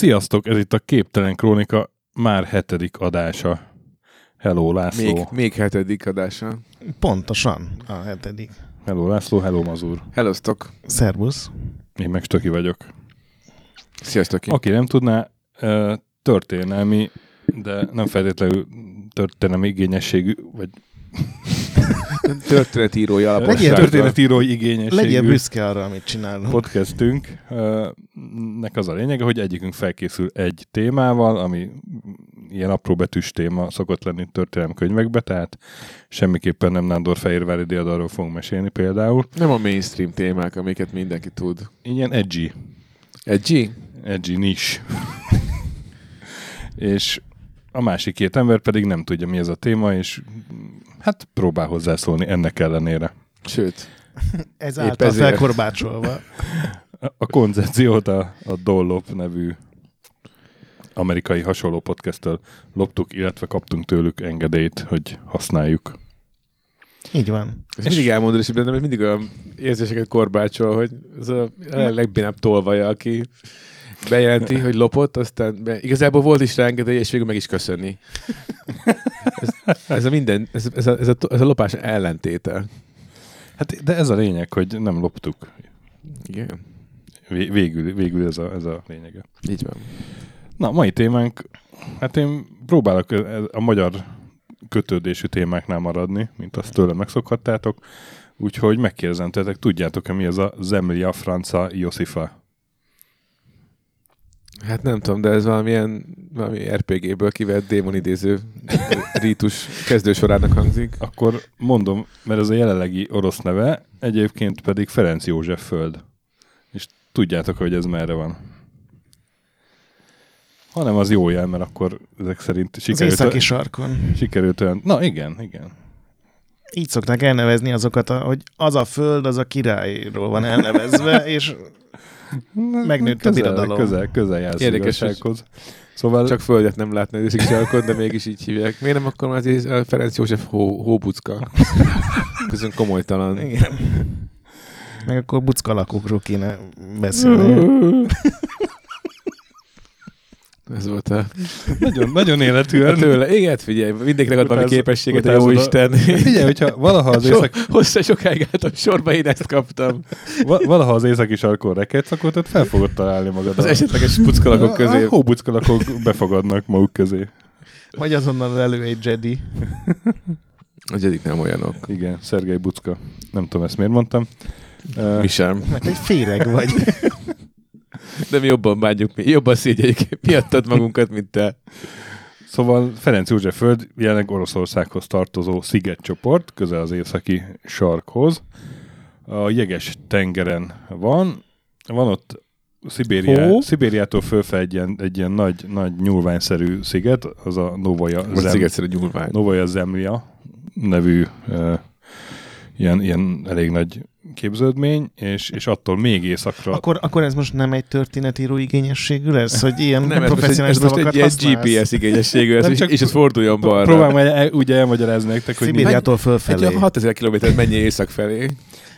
Sziasztok, ez itt a Képtelen Krónika már hetedik adása. Hello László. Még, még hetedik adása. Pontosan a hetedik. Hello László, hello Mazur. Helloztok. Szervusz. Én meg Stöki vagyok. Sziasztok. Aki nem tudná, történelmi, de nem feltétlenül történelmi igényességű, vagy Történetírói Legyél alapossággal. történetírói igényességű Legyél büszke arra, amit csinálunk. podcastünk. nek az a lényege, hogy egyikünk felkészül egy témával, ami ilyen apróbetűs téma szokott lenni történelmi könyvekbe, tehát semmiképpen nem Nándor Fehérvári diadalról fogunk mesélni például. Nem a mainstream témák, amiket mindenki tud. Ilyen edgy, Edgy? edgy nis. és a másik két ember pedig nem tudja, mi ez a téma, és hát próbál hozzászólni ennek ellenére. Sőt, Ez által ezért. felkorbácsolva. A- koncepciót a, a Dollop nevű amerikai hasonló podcasttől loptuk, illetve kaptunk tőlük engedélyt, hogy használjuk. Így van. ezt mindig elmondod, és bennem mindig olyan érzéseket korbácsol, hogy ez a legbénább tolvaja, aki bejelenti, hogy lopott, aztán be... igazából volt is rá engedély, és végül meg is köszönni. Ez, ez a minden, ez, ez, a, ez, a, ez a lopás ellentéte. Hát, de ez a lényeg, hogy nem loptuk. Igen, Vé- Végül, végül ez, a, ez a lényege. így van. Na, mai témánk, hát én próbálok a magyar kötődésű témáknál maradni, mint azt tőle megszokhattátok. Úgyhogy megkérdezem tőletek, tudjátok-e mi az a Zemlia Franca Josifa? Hát nem tudom, de ez valamilyen valami RPG-ből kivett démonidéző rítus kezdősorának hangzik. Akkor mondom, mert ez a jelenlegi orosz neve, egyébként pedig Ferenc József föld. És tudjátok, hogy ez merre van. Hanem az jó jel, mert akkor ezek szerint Az sikerült, északi sarkon. sikerült olyan... Na igen, igen. Így szokták elnevezni azokat, a, hogy az a föld, az a királyról van elnevezve, és Megnőtt a közel, birodalom. Közel, közel jársz Érdekes, igazsághoz. Szóval Csak földet nem látni az őszik sarkon, de mégis így hívják. Miért nem akkor már az a Ferenc József hó, hóbucka? Közön komolytalan. igen. Meg akkor buckalakokról kéne beszélni. Ez volt a... nagyon, nagyon életűen. tőle. Igen, hát figyelj, mindenkinek ad valami képességet, a jó Isten. Figyelj, hogyha valaha az, So, észak, hosszá sokáig álltam sorba, én ezt kaptam. va- valaha az északi sarkon rekedsz, akkor te fel fogod találni magad. Az a- esetleges puckalakok közé. A hóbuckalakok befogadnak maguk közé. Vagy azonnal elő egy Jedi. A gyedik nem olyanok. Igen, Szergej Bucka. Nem tudom, ezt miért mondtam. Mi sem. Mert egy féreg vagy. De mi jobban bánjuk, mi jobban szégyeljük miattad magunkat, mint te. Szóval Ferenc József föld jelenleg Oroszországhoz tartozó szigetcsoport, közel az északi sarkhoz. A jeges tengeren van. Van ott Szibéria, Hó? Szibériától fölfel egy ilyen, egy ilyen nagy, nagy nyúlványszerű sziget, az a Novoja, Zem, szigetszerű nyúlvány. Novoja Zemlya nevű uh, ilyen, ilyen elég nagy képződmény, és, és attól még északra Akkor, akkor ez most nem egy történetíró igényességű lesz, hogy ilyen Nem, ez most egy, professzionális ez most egy ilyen? GPS igényességű, és, csak- és ez forduljon balra. Próbálom el, el, ugye elmagyarázni nektek, hogy Szibériától Egy fölfelé. olyan 6000 kilométert menj észak felé.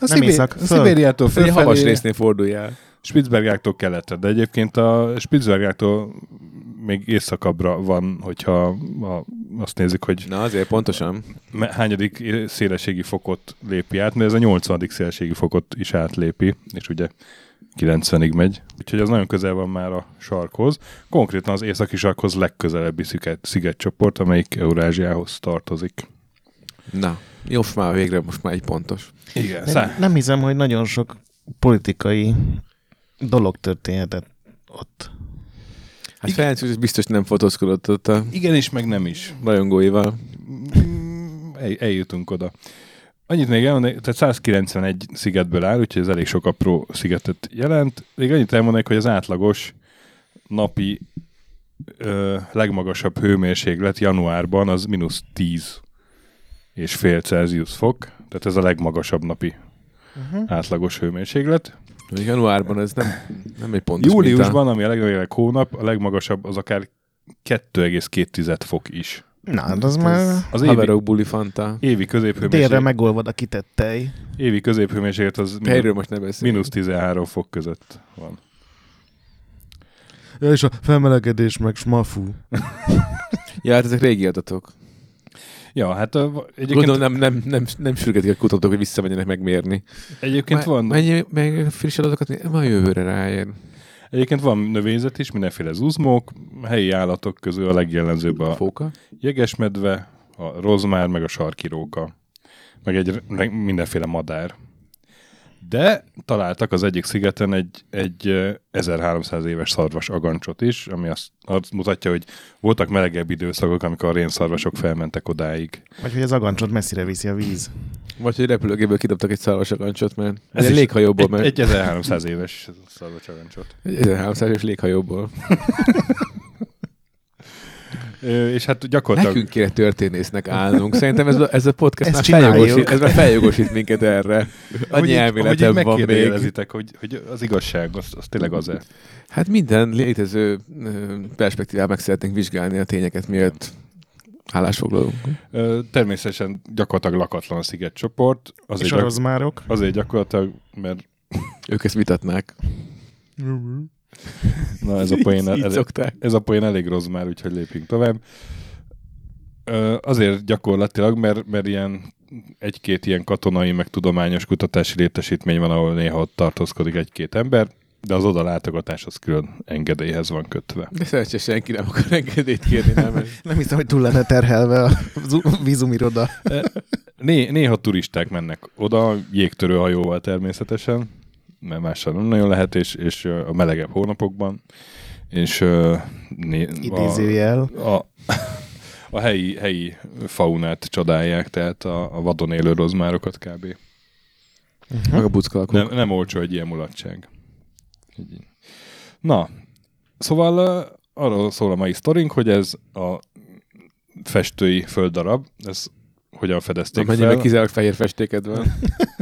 a nem a föl. Szibériától Egy havas fölfelé, résznél forduljál. Spitzbergáktól keletre, de egyébként a Spitzbergáktól még északabbra van, hogyha a, azt nézzük, hogy Na azért pontosan. hányadik szélességi fokot lépi át, mert ez a 80. szélességi fokot is átlépi, és ugye 90-ig megy. Úgyhogy az nagyon közel van már a sarkhoz. Konkrétan az északi sarkhoz legközelebbi sziget, szigetcsoport, amelyik Eurázsiához tartozik. Na, jó, most már végre, most már egy pontos. Igen. Nem, nem hiszem, hogy nagyon sok politikai dolog történhetett ott. Hát Ferenc József biztos nem fotózkodott ott a Igen is, meg nem is. rajongóival. Mm, El, eljutunk oda. Annyit még elmondani, tehát 191 szigetből áll, úgyhogy ez elég sok apró szigetet jelent. Még annyit elmondanék, hogy az átlagos napi ö, legmagasabb hőmérséklet januárban az mínusz 10 és fél Celsius fok, tehát ez a legmagasabb napi Uh-huh. átlagos hőmérséklet. Januárban ez nem, nem egy pontos Júliusban, ami a legnagyobb hónap, a legmagasabb az akár 2,2 fok is. Na, hát az már Az évi, Haverok buli fanta. évi délre középhőmérséklet, megolvad a kitett tej. évi középhőmérséklet az Helyről most ne beszélj. mínusz 13 fok között van. Ja, és a felmelegedés meg smafú. Ja, hát ezek régi adatok. Ja, hát egyébként, Gondolom nem, nem, nem, nem sürgetik a kutatók, hogy visszamenjenek megmérni. egyébként van... Mennyi, meg friss adatokat, ma jövőre ráér. Egyébként van növényzet is, mindenféle zuzmók, helyi állatok közül a legjellemzőbb a Fóka? jegesmedve, a rozmár, meg a sarkiróka, meg egy meg mindenféle madár. De találtak az egyik szigeten egy, egy eh, 1300 éves szarvas agancsot is, ami azt, azt mutatja, hogy voltak melegebb időszakok, amikor a rénszarvasok felmentek odáig. Vagy hogy az agancsot messzire viszi a víz. Vagy hogy repülőgéből kidobtak egy szarvasagancsot, mert Ez egy léghajóból, Egy, mert egy 1300 éves szarvas agancsot. egy 1300 éves léghajóból. És hát gyakorlatilag... Nekünk kéne történésznek állnunk. Szerintem ez a, ez a podcast Ezt már feljogosít, ez már feljogosít minket erre. Annyi elméletem van még. hogy, hogy az igazság, az, az tényleg az-e. Hát minden létező ö, perspektívát meg szeretnénk vizsgálni a tényeket, miért állásfoglalunk. Természetesen gyakorlatilag lakatlan a szigetcsoport. Azért, És a rozmárok. azért gyakorlatilag, mert Ők ezt vitatnák. Na ez a poén, szokták. ez a poén elég rossz már, úgyhogy lépjünk tovább. Azért gyakorlatilag, mert, mert ilyen egy-két ilyen katonai, meg tudományos kutatási létesítmény van, ahol néha ott tartózkodik egy-két ember, de az oda látogatás az külön engedélyhez van kötve. De szerencsés senki nem akar engedélyt kérni, nem? Nem hiszem, hogy túl lenne terhelve a zu- vízumiroda. Né, néha turisták mennek oda, jégtörő hajóval természetesen, mert mással nem nagyon lehet, és, és a melegebb hónapokban, és né, a, Idézőjel. a, a helyi, helyi faunát csodálják, tehát a, a vadon élő rozmárokat kb. Meg a buckalkok. Nem, nem olcsó egy ilyen mulatság. Na, szóval arról szól a mai sztorink, hogy ez a festői földdarab, ez hogyan fedezték Amennyi fel. meg kizárólag fehér festéked van.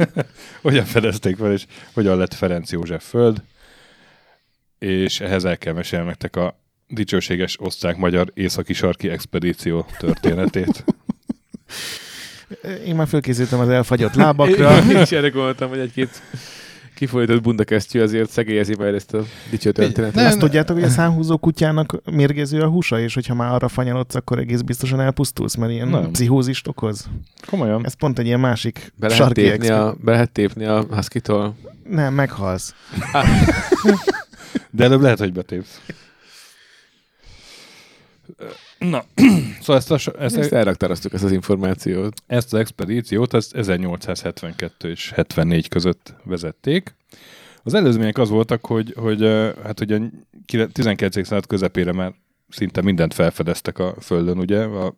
hogyan fedezték fel, és hogyan lett Ferenc József föld, és ehhez el kell mesélni nektek a dicsőséges osztrák-magyar északi sarki expedíció történetét. Én már fölkészültem az elfagyott lábakra. Én is erre gondoltam, hogy egy-két kifolytott bundakesztyű azért szegélyezi majd ezt a dicső történetet. Nem, Azt tudjátok, hogy a számhúzó kutyának mérgező a húsa, és hogyha már arra fanyalodsz, akkor egész biztosan elpusztulsz, mert ilyen Nem. pszichózist okoz. Komolyan. Ez pont egy ilyen másik Be lehet, sarki tépni a, be lehet tépni a Husky-tól. Nem, meghalsz. De előbb lehet, hogy betépsz. Na, szóval ezt, a, ezt, Ezt elraktároztuk ezt az információt. ezt az expedíciót ezt 1872 és 74 között vezették. Az előzmények az voltak, hogy, hogy hát ugye a 19. század közepére már szinte mindent felfedeztek a Földön, ugye, a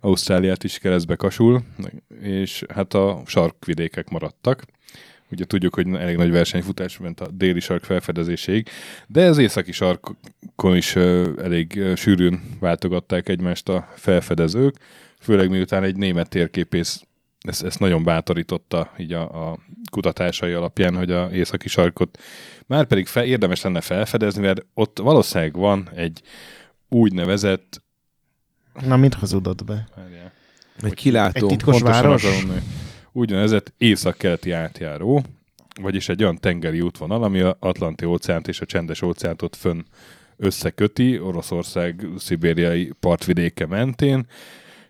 Ausztráliát is keresztbe kasul, és hát a sarkvidékek maradtak. Ugye tudjuk, hogy elég nagy versenyfutás ment a déli sark felfedezéséig, de az északi sarkon is elég sűrűn váltogatták egymást a felfedezők, főleg miután egy német térképész ezt, ezt nagyon bátorította így a, a kutatásai alapján, hogy a északi sarkot már pedig fel, érdemes lenne felfedezni, mert ott valószínűleg van egy úgynevezett Na, mit hazudott be? várjál, Egy kilátó. Egy titkos város? Úgynevezett észak-keleti átjáró, vagyis egy olyan tengeri útvonal, ami a Atlanti óceánt és a Csendes óceánt ott fönn összeköti, Oroszország szibériai partvidéke mentén,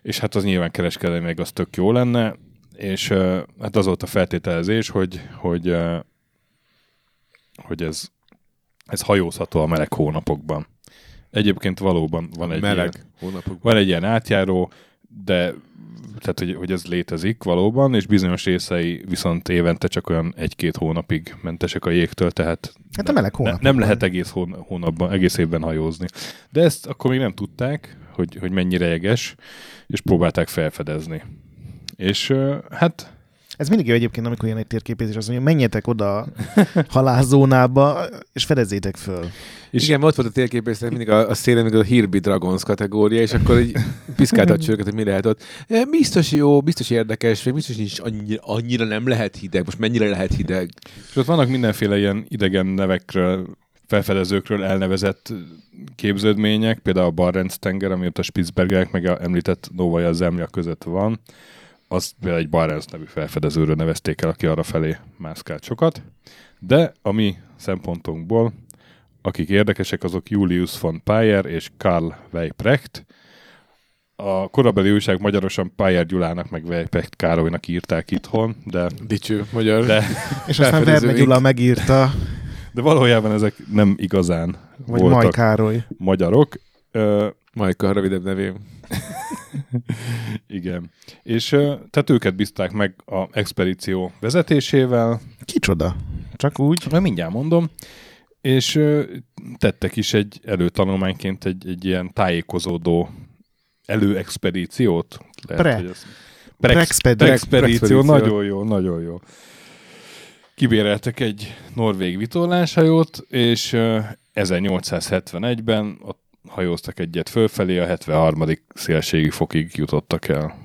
és hát az nyilván kereskedelmi meg az tök jó lenne, és hát az volt a feltételezés, hogy, hogy, hogy ez, ez hajózható a meleg hónapokban. Egyébként valóban van egy Meleg ilyen, hónapokban. van egy ilyen átjáró, de tehát, hogy, hogy ez létezik valóban, és bizonyos részei viszont évente csak olyan egy-két hónapig mentesek a jégtől, tehát Hát a meleg ne, nem lehet egész hón- hónapban, egész évben hajózni. De ezt akkor még nem tudták, hogy, hogy mennyire jeges, és próbálták felfedezni. És hát Ez mindig jó egyébként, amikor jön egy térképész, és azt mondja, menjetek oda a halálzónába, és fedezzétek föl. És igen, ott volt a térképésznek mindig a, a szélen, még a Hirby Dragons kategória, és akkor így piszkálta a csőröket, hogy mi lehet ott. E, Biztos jó, biztos érdekes, vagy biztos nincs annyira, annyira nem lehet hideg. Most mennyire lehet hideg? És ott vannak mindenféle ilyen idegen nevekről, felfedezőkről elnevezett képződmények, például a Barents tenger, ami ott a Spitzbergek, meg a említett Novaja Zemlya között van. Azt például egy Barents nevű felfedezőről nevezték el, aki arra felé mászkált sokat. De a mi szempontunkból akik érdekesek, azok Julius von Payer és Karl Weiprecht. A korabeli újság magyarosan Payer Gyulának meg Weiprecht Károlynak írták itthon, de, Dicső magyar. de, És aztán. Verne Gyula megírta, de valójában ezek nem igazán vagy voltak Maj Károly. magyarok. Majka, a rövidebb nevém. Igen. És tehát őket bízták meg a expedíció vezetésével, Kicsoda? Csak úgy? Majd mindjárt mondom. És tettek is egy előtanulmányként egy, egy ilyen tájékozódó előexpedíciót. Pre- hogy ez... Prexpedíció. Nagyon jó, nagyon jó. Kibéreltek egy norvég vitorláshajót, és ö, 1871-ben ott hajóztak egyet fölfelé, a 73. szélségi fokig jutottak el.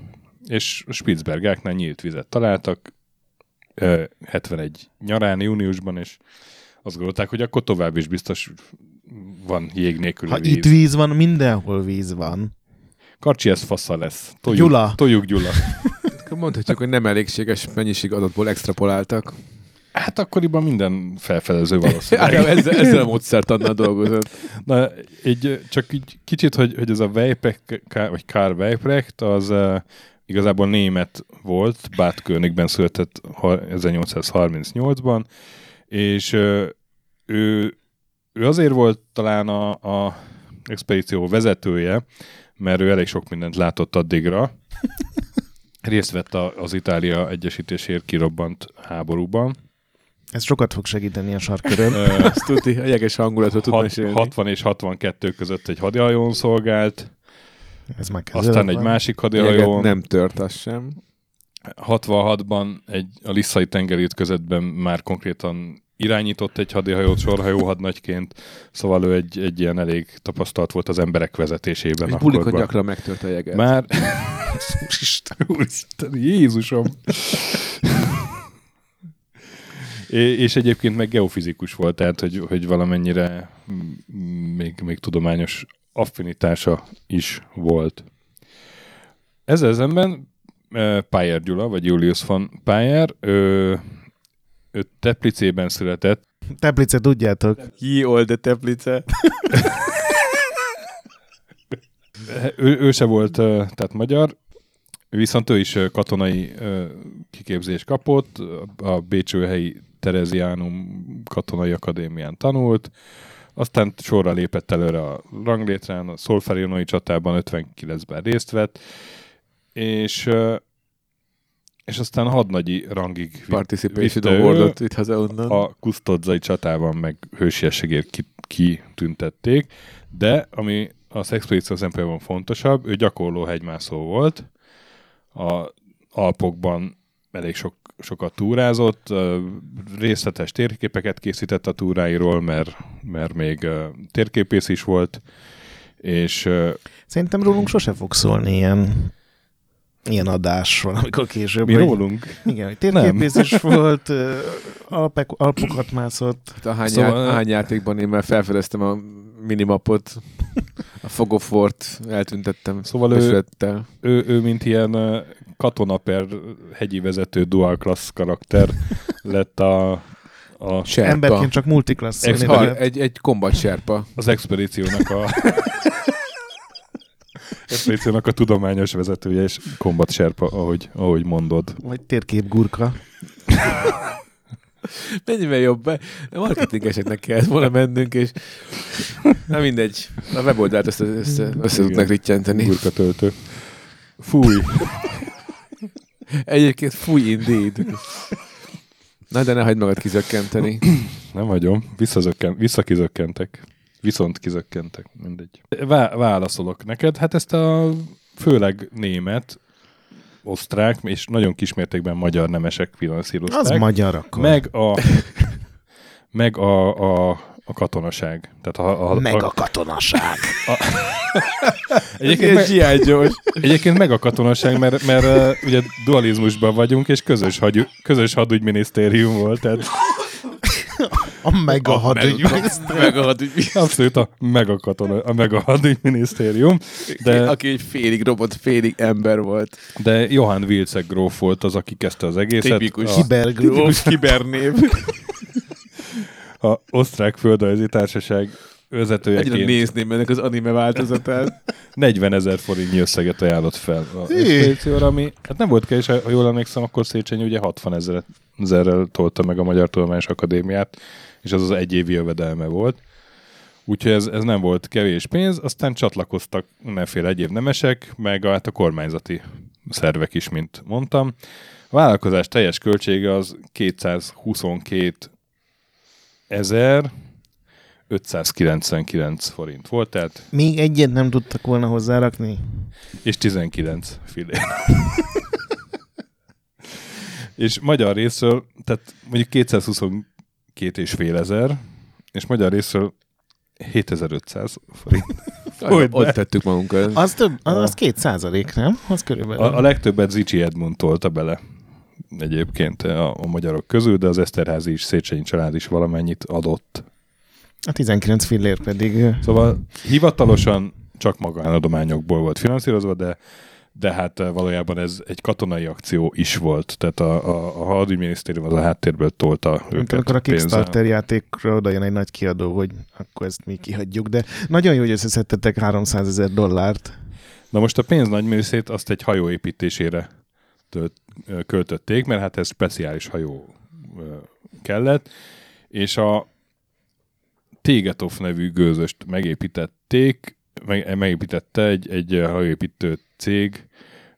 És a Spitzbergáknál nyílt vizet találtak, ö, 71 nyarán, júniusban, és azt gondolták, hogy akkor tovább is biztos van jég nélküli Ha víz. itt víz van, mindenhol víz van. Karcsi, ez fassa lesz. Toljuk, Gyula. Toljuk Gyula. Mondhatjuk, hogy nem elégséges mennyiség adatból extrapoláltak. Hát akkoriban minden felfedező valószínűleg. Ágám ezzel, ezzel a módszert annál dolgozott. Na, egy, csak így kicsit, hogy, hogy ez a Weiprecht, vagy Karl Weiprecht, az uh, igazából német volt, Bad Königben született ha- 1838-ban, és uh, ő, ő azért volt talán a, a expedíció vezetője, mert ő elég sok mindent látott addigra. Részt vett a, az Itália egyesítésért kirobbant háborúban. Ez sokat fog segíteni a sarkörön. Ö, Azt tudni, a jeges hangulatot tud mesélni. 60 és 62 között egy hadihajón szolgált, Ez már aztán egy van. másik hadihajón. nem tört az sem. 66-ban egy, a Lisszai tengerítközetben már konkrétan irányított egy hadihajót sorhajó hadnagyként, szóval ő egy, egy ilyen elég tapasztalt volt az emberek vezetésében. És bulikon gyakran megtört a jeget. Már... Úristen, Jézusom! És egyébként meg geofizikus volt, tehát hogy, hogy valamennyire még, még tudományos affinitása is volt. Ezzel szemben eh, Páyer Gyula, vagy Julius von Páyer, ő, ő Teplicében született, Teplice, tudjátok. Ji olde teplice. ő, ő se volt tehát magyar, viszont ő is katonai kiképzést kapott, a Bécsőhelyi Tereziánum katonai akadémián tanult, aztán sorra lépett előre a ranglétrán, a Szolferionoi csatában 59-ben részt vett, és és aztán hadnagyi rangig Participation Awardot vitt haza onnan. a kusztodzai csatában meg hősiességért ki- kitüntették, de ami az expedíció szempontjából fontosabb, ő gyakorló hegymászó volt, a Alpokban elég sok, sokat túrázott, részletes térképeket készített a túráiról, mert, mert még térképész is volt, és Szerintem rólunk sose fog szólni ilyen, ilyen adás valamikor később. mi hogy- rólunk Igen, hogy térképész is volt, alpek, alpokat mászott. Hát a hány, Szóval- já- hány játékban én már felfedeztem a minimapot, a Fog of War-t eltüntettem Szóval ő- ő, ő mint ilyen katona per hegyi vezető dual class karakter lett a, a Serpa. Emberként csak multiklassz Ex- egy, egy kombat serpa. az expedíciónak a expedíciónak a tudományos vezetője és Combat Sherpa, ahogy, ahogy mondod. Vagy térkép gurka. Mennyivel jobb marketingeseknek kellett volna mennünk, és na mindegy. A weboldalt össze, össze, össze tudnak rittyenteni. Gurka töltő. Fúj. Egyébként fúj indeed. Na de ne hagyd magad kizökkenteni. Nem hagyom. Visszazökken, visszakizökkentek. Viszont kizökkentek. Mindegy. Vá- válaszolok neked. Hát ezt a főleg német, osztrák és nagyon kismértékben magyar nemesek finanszírozták. Az magyar akkor. Meg a, meg a, a, a katonaság. Tehát a, a, Meg a, a katonaság. egyébként, meg, egyébként meg a katonaság, mert, mert uh, ugye dualizmusban vagyunk, és közös, hagy, közös hadügyminisztérium volt, tehát A meg a hadügy. Meg a hadügy. abszolút a meg a, katona, a meg a hadügyminisztérium, De... de, Aki egy félig robot, félig ember volt. de Johann Wilczek gróf volt az, aki kezdte az egészet. Tipikus. A, Kibergróf. Tipikus kibernév. a osztrák földrajzi társaság Egyre vezetőjeként nézném ennek az anime változatát. 40 ezer forintnyi összeget ajánlott fel a expedícióra, ami hát nem volt kevés, ha jól emlékszem, akkor Széchenyi ugye 60 ezer, ezerrel tolta meg a Magyar Tudományos Akadémiát, és az az egy évi jövedelme volt. Úgyhogy ez, ez nem volt kevés pénz, aztán csatlakoztak mindenféle egyéb nemesek, meg hát a kormányzati szervek is, mint mondtam. A vállalkozás teljes költsége az 222 ezer 599 forint volt, tehát Még egyet nem tudtak volna hozzárakni? és 19 fillér. és magyar részről, tehát mondjuk 222 és fél ezer, és magyar részről 7500 forint. Hogy Ott tettük magunkat. Az több, az, az két százalék, nem? Az körülbelül. A, a legtöbbet Zicsi Edmund tolta bele egyébként a, a magyarok közül, de az Eszterházi is, Széchenyi család is valamennyit adott. A 19 fillér pedig... Szóval hivatalosan csak magánadományokból volt finanszírozva, de de hát valójában ez egy katonai akció is volt. Tehát a, a, a hadügyminisztérium az a háttérből tolta őket amikor a. Kickstarter játékra oda jön egy nagy kiadó, hogy akkor ezt mi kihagyjuk, de nagyon jó, hogy összeszedtetek 300 ezer dollárt. Na most a pénz nagy részét azt egy hajó építésére tölt, ö, költötték, mert hát ez speciális hajó kellett, és a Tégetov nevű gőzöst megépítették, meg, megépítette egy, egy hajóépítő cég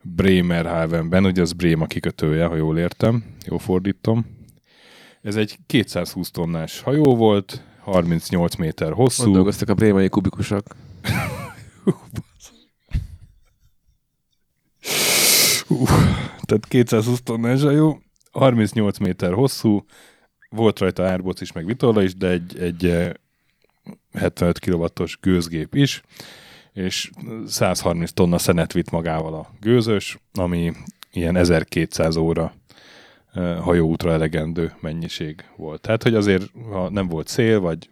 Bremerhavenben, ugye az Bréma kikötője, ha jól értem, jól fordítom. Ez egy 220 tonnás hajó volt, 38 méter Ott hosszú, dolgoztak a brémai kubikusok. Hú, tehát 220 tonnás hajó, 38 méter hosszú, volt rajta árboc is, meg vitorla is, de egy, egy eh, 75 kW-os gőzgép is, és 130 tonna szenet vitt magával a gőzös, ami ilyen 1200 óra eh, hajóútra elegendő mennyiség volt. Tehát, hogy azért, ha nem volt szél, vagy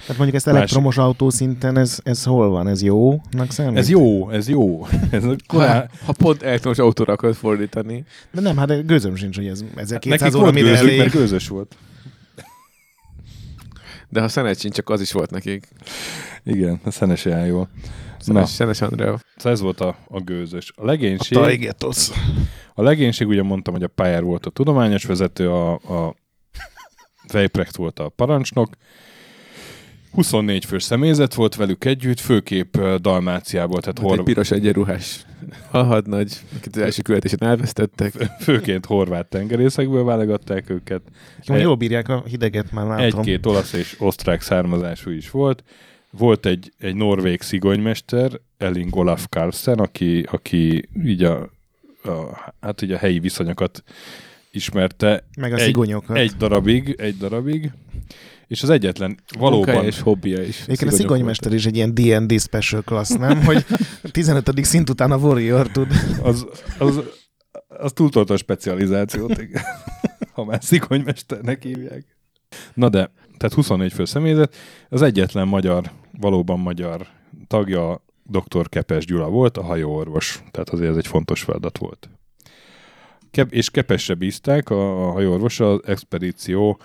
Tehát mondjuk ezt Más- elektromos autó szinten, ez, ez hol van? Ez jónak számít? ez jó, ez jó. Ez a Ha, ha pont elektromos autóra akarod fordítani. De nem, hát gőzöm sincs, hogy ez 1200 Nekik óra volt mire gőzük, elég. mert gőzös volt. De ha szenet sincs, csak az is volt nekik. Igen, a szenes jár jól. Szenes, Szenes Andrea. Szóval ez volt a, a gőzös. A A legénység, Taigetos. a legénység ugye mondtam, hogy a Pályár volt a tudományos vezető, a, a Vejprecht volt a parancsnok, 24 fős személyzet volt velük együtt, főképp Dalmáciából, tehát Hát egy hor, piros egyenruhás alhadnagy, akit az első követésen elvesztettek. főként horvát tengerészekből válogatták őket. Jó, jól bírják a hideget már látom. Egy-két olasz és osztrák származású is volt. Volt egy, egy norvég szigonymester, Elling Olaf Carlsen, aki, aki így a, a, hát így a helyi viszonyokat ismerte Meg a egy- szigonyokat. egy darabig, egy darabig, és az egyetlen Munkája valóban és hobbija is. Egyébként a szigonymester is egy ilyen D&D special class, nem? Hogy 15. szint után a warrior tud. az, az, az túltolta a specializációt, igen. ha már szigolymesternek hívják. Na de, tehát 24 fő személyzet, az egyetlen magyar, valóban magyar tagja dr. Kepes Gyula volt, a hajóorvos. Tehát azért ez egy fontos feladat volt. Kep- és Kepesre bízták a, a hajóorvos az expedíció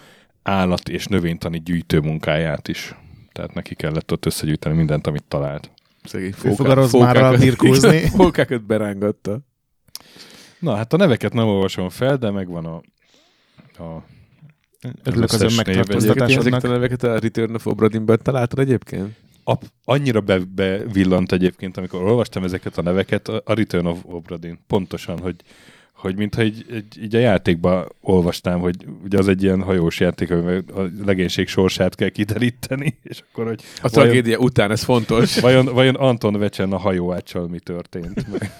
állat- és növénytani gyűjtő munkáját is. Tehát neki kellett ott összegyűjteni mindent, amit talált. Szegény a rozmárral birkózni. Fókákat berángatta. Na, hát a neveket nem olvasom fel, de megvan a, a Örülök az ön megtartóztatásodnak. ezeket a neveket a Return of Obradinben találtad egyébként? Ap, annyira be, bevillant egyébként, amikor olvastam ezeket a neveket, a a Return of Obradin. Pontosan, hogy, hogy mintha így, így, így a játékban olvastam, hogy ugye az egy ilyen hajós játék, amivel a legénység sorsát kell kideríteni, és akkor, hogy A vajon, tragédia után, ez fontos. vajon, vajon Anton Vecsen a hajóáccsal mi történt?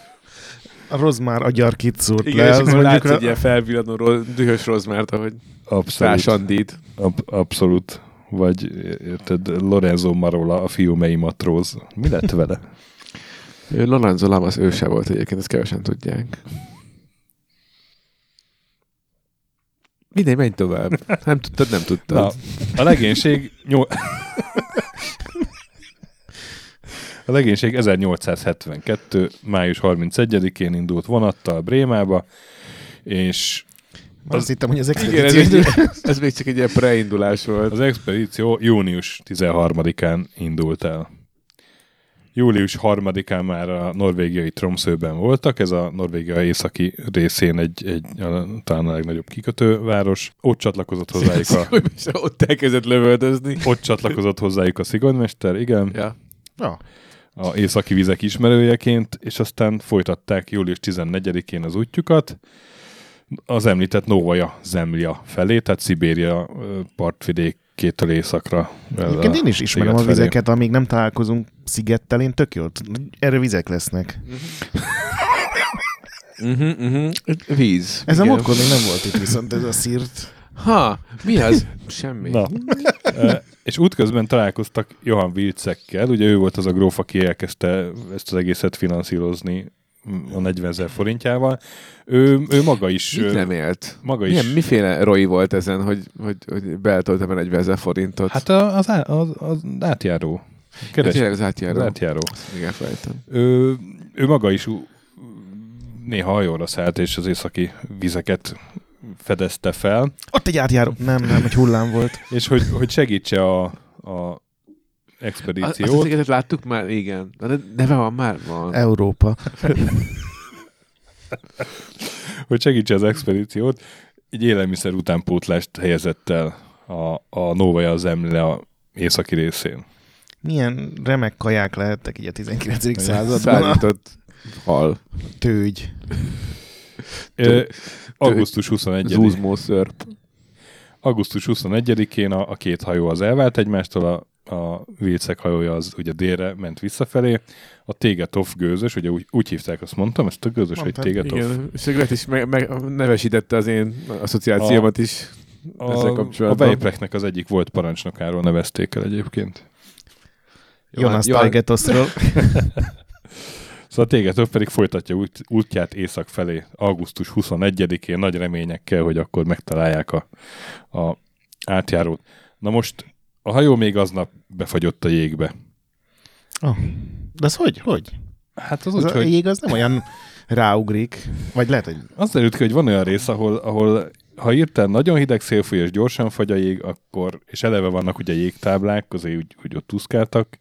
A rozmár agyar kicúrt Igen, le. és Az akkor látsz a... egy ilyen felvillanó ro- dühös rozmárt, ahogy Abszolút. Sásandít. Ab, abszolút. Vagy érted, Lorenzo Marola, a fiú mely matróz. Mi lett vele? Lorenzo Lamas őse volt egyébként, ezt kevesen tudják. Mindegy, menj tovább. Nem tudtad, nem tudtad. Na, a legénység... Nyol... A legénység 1872. május 31-én indult vonattal Brémába, és Azt hittem, hogy az Igen, ez, expedíció... egy, ez még csak egy ilyen preindulás volt. Az expedíció június 13-án indult el. Július 3-án már a norvégiai Tromsøben voltak, ez a Norvégia északi részén egy, egy a, talán a legnagyobb kikötőváros. Ott csatlakozott hozzájuk a, ott elkezdett lövöldözni. ott csatlakozott hozzájuk a szigonymester, igen, Ja. Ja. a északi vizek ismerőjeként, és aztán folytatták július 14-én az útjukat az említett Novaja Zemlja felé, tehát Szibéria ö, partvidékétől északra. Egyébként én is ismerem a sziget felé. vizeket, amíg nem találkozunk szigettel, én tök jól. Erre vizek lesznek. Uh-huh, uh-huh. Víz. Ez a Igen. múltkor még nem volt itt viszont ez a szírt. Ha, mi az? Semmi. Na. Ö, és útközben találkoztak Johan Wilczekkel, ugye ő volt az a gróf, aki elkezdte ezt az egészet finanszírozni a 40 ezer forintjával. Ő, ő maga is... Mit remélt? Maga Milyen, is. miféle roi volt ezen, hogy, hogy, hogy beletöltem el 40 ezer forintot? Hát a- az, á- az, az átjáró. Keres, az az átjáró. átjáró. Azt még elfelejtem. Ő, ő maga is néha hajóra szállt, és az északi vizeket fedezte fel, Ott egy átjáró. Nem, nem, egy hullám volt. és hogy, hogy segítse a, a Azt az expedíciót. szigetet láttuk már? Igen. De neve van már? Van. Európa. hogy segítse az expedíciót, egy élelmiszer utánpótlást helyezett el a, a Novaja Zemle a északi részén. Milyen remek kaják lehettek így a 19. században. Szállított hal. tőgy. Ö, augusztus 21 Zúzmó szörp. augusztus 21-én a, a két hajó az elvált egymástól, a, a Vilcek hajója az ugye délre ment visszafelé, a Tégetov gőzös, ugye úgy, úgy hívták, azt mondtam, ezt a gőzös, hogy Tégetov. Igen, és Gret is meg, meg, nevesítette az én asszociációmat is. ezzel A, a kapcsolatban. Vejpreknek az egyik volt parancsnokáról nevezték el egyébként. Jonas Johan- Tajgetosról. Szóval Tégetov pedig folytatja út, útját észak felé augusztus 21-én nagy reményekkel, hogy akkor megtalálják a, a átjárót. Na most a hajó még aznap befagyott a jégbe. Oh. De az hogy? Hogy? Hát az Az úgy, a hogy jég az nem olyan ráugrik. Vagy lehet, hogy az derült ki, hogy van olyan rész, ahol, ahol ha írtál nagyon hideg szél fúj és gyorsan fagy a jég, akkor, és eleve vannak ugye jégtáblák, azért úgy, úgy ott tuszkáltak,